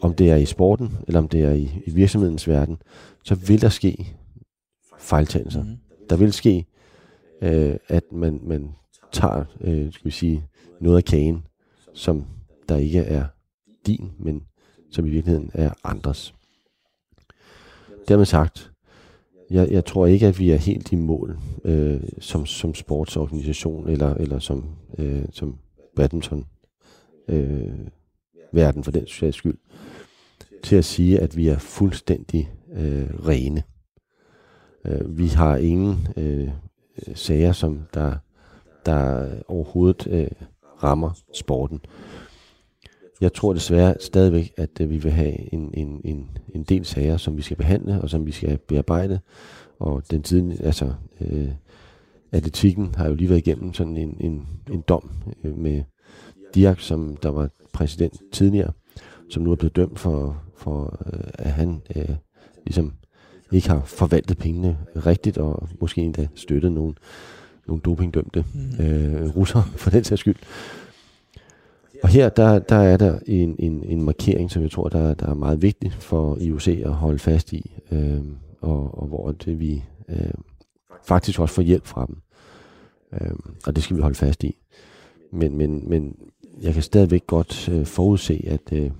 om det er i sporten, eller om det er i, i virksomhedens verden, så vil der ske fejltagelser. Mhm. Der vil ske, øh, at man, man tager, øh, skal vi sige, noget af kagen, som der ikke er din, men som i virkeligheden er andres. Dermed sagt, jeg, jeg tror ikke, at vi er helt i mål øh, som, som sportsorganisation eller, eller som, øh, som badminton øh, verden for den sags skyld, til at sige, at vi er fuldstændig øh, rene. Øh, vi har ingen øh, sager, som der, der overhovedet øh, rammer sporten. Jeg tror desværre stadigvæk, at øh, vi vil have en, en, en, en del sager, som vi skal behandle og som vi skal bearbejde. Og den tiden, altså øh, atletikken har jo lige været igennem sådan en, en, en dom øh, med Diak, som der var præsident tidligere, som nu er blevet dømt for, for øh, at han øh, ligesom ikke har forvaltet pengene rigtigt, og måske endda støttet nogen nogle dopingdømte øh, russer for den sags skyld. Og her der, der er der en, en, en markering, som jeg tror, der, der er meget vigtig for IOC at holde fast i, øh, og, og hvor det, vi øh, faktisk også får hjælp fra dem. Øh, og det skal vi holde fast i. Men, men, men jeg kan stadigvæk godt øh, forudse, at, øh,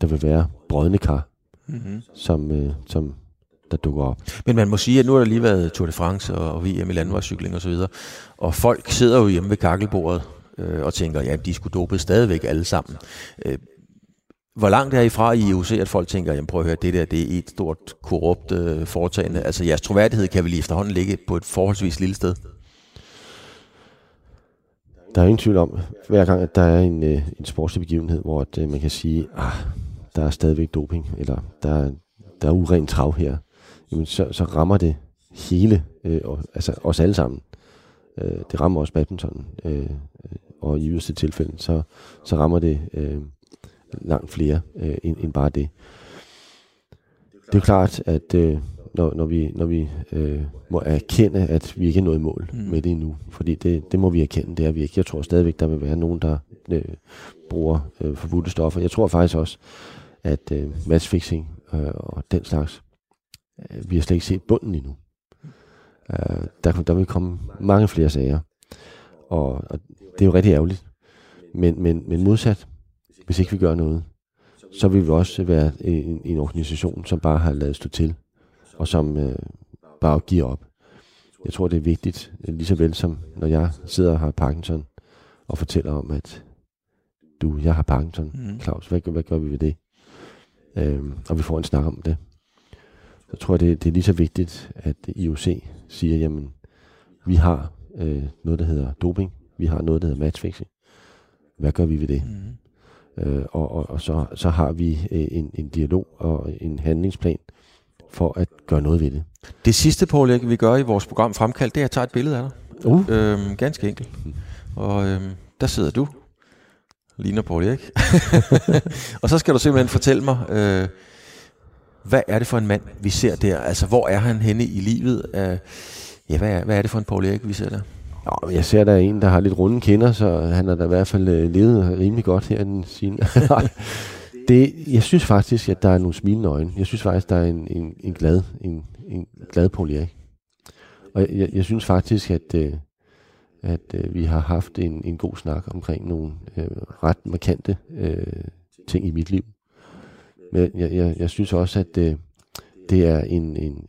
der vil være brødne kar, Mm-hmm. som, øh, som der dukker op. Men man må sige, at nu har der lige været Tour de France og, VM i landvejscykling og så videre, og folk sidder jo hjemme ved kakkelbordet øh, og tænker, ja, de skulle dopet stadigvæk alle sammen. Øh, hvor langt er I fra i IOC, at folk tænker, jamen prøv at høre, det der, det er et stort korrupt øh, foretagende. Altså jeres troværdighed kan vel lige efterhånden ligge på et forholdsvis lille sted. Der er ingen tvivl om, hver gang at der er en, øh, en sportslig begivenhed, hvor at, øh, man kan sige, ah, der er stadigvæk doping, eller der, der er uren trav her, jamen så, så rammer det hele, øh, og, altså os alle sammen. Øh, det rammer også badminton, øh, og i yderste tilfælde, så, så rammer det øh, langt flere øh, end, end bare det. Det er jo klart, at øh, når, når vi, når vi øh, må erkende, at vi ikke er nået i mål Mm. med det endnu, fordi det, det må vi erkende, det er vi ikke. Jeg tror stadigvæk, der vil være nogen, der øh, bruger øh, forbudte stoffer. Jeg tror faktisk også, at øh, matchfixing øh, og den slags, vi har slet ikke set bunden endnu. Øh, der, der vil komme mange flere sager, og, og det er jo rigtig ærgerligt. Men, men, men modsat, hvis ikke vi gør noget, så vil vi også være en, en organisation, som bare har lavet stå til, og som øh, bare giver op. Jeg tror, det er vigtigt, øh, lige så vel som når jeg sidder og har Parkinson, og fortæller om, at du, jeg har Parkinson, Mm. Claus, hvad, gør- hvad gør vi ved det? Øhm, og vi får en snak om det. Så tror jeg, det, det er lige så vigtigt, at IOC siger, jamen, vi har øh, noget, der hedder doping. Vi har noget, der hedder matchfixing. Hvad gør vi ved det? Mm. Øh, og og, og så, så har vi øh, en, en dialog og en handlingsplan for at gøre noget ved det. Det sidste, Paul, vi gør i vores program Fremkaldt, det er at tage et billede af dig. Uh. Øhm, ganske enkelt. Og øhm, der sidder du. Ligner Paul Erik. og så skal du simpelthen fortælle mig, øh, hvad er det for en mand, vi ser der? Altså, hvor er han henne i livet? Øh, ja, hvad er, hvad er det for en Paul Erik, vi ser der? Nå, jeg ser, der er en, der har lidt runde kinder, så han har da i hvert fald øh, levet rimelig godt her den sin. det, jeg synes faktisk, at der er nogle smilende øjne. Jeg synes faktisk, der er en, en, en glad, en, en glad Paul Erik. Og jeg, jeg synes faktisk, at, øh, at øh, vi har haft en, en god snak omkring nogle øh, ret markante øh, ting i mit liv. Men jeg, jeg, jeg synes også, at øh, det er en, en,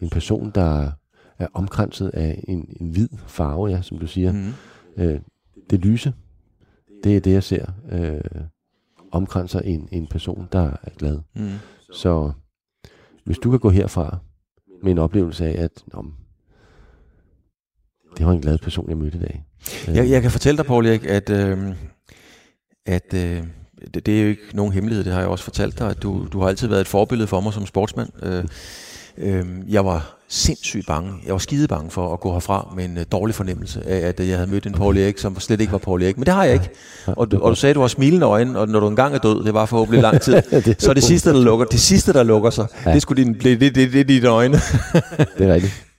en person, der er omkranset af en, en hvid farve, ja, som du siger. Mm. Øh, det lyse, det er det, jeg ser. Øh, omkranser en, en person, der er glad. Mm. Så hvis du kan gå herfra med en oplevelse af, at om, det var en glad person, jeg mødte i dag. Jeg, jeg kan fortælle dig, Paul Erik, at, øh, at øh, det, det er jo ikke nogen hemmelighed, det har jeg også fortalt dig, at du, du har altid været et forbillede for mig som sportsmand. Øh, øh, jeg var sindssygt bange. Jeg var skide bange for at gå herfra med en uh, dårlig fornemmelse af, at uh, jeg havde mødt en Paul Erik, som slet ikke var Paul Erik. Men det har jeg ikke. Og du, og du sagde, at du var smilende øjne, og når du engang er død, det var forhåbentlig lang tid, så det sidste, der lukker, det sidste, der lukker sig, ja. det skulle din, det, det, det, det, det dine øjne. det er rigtigt.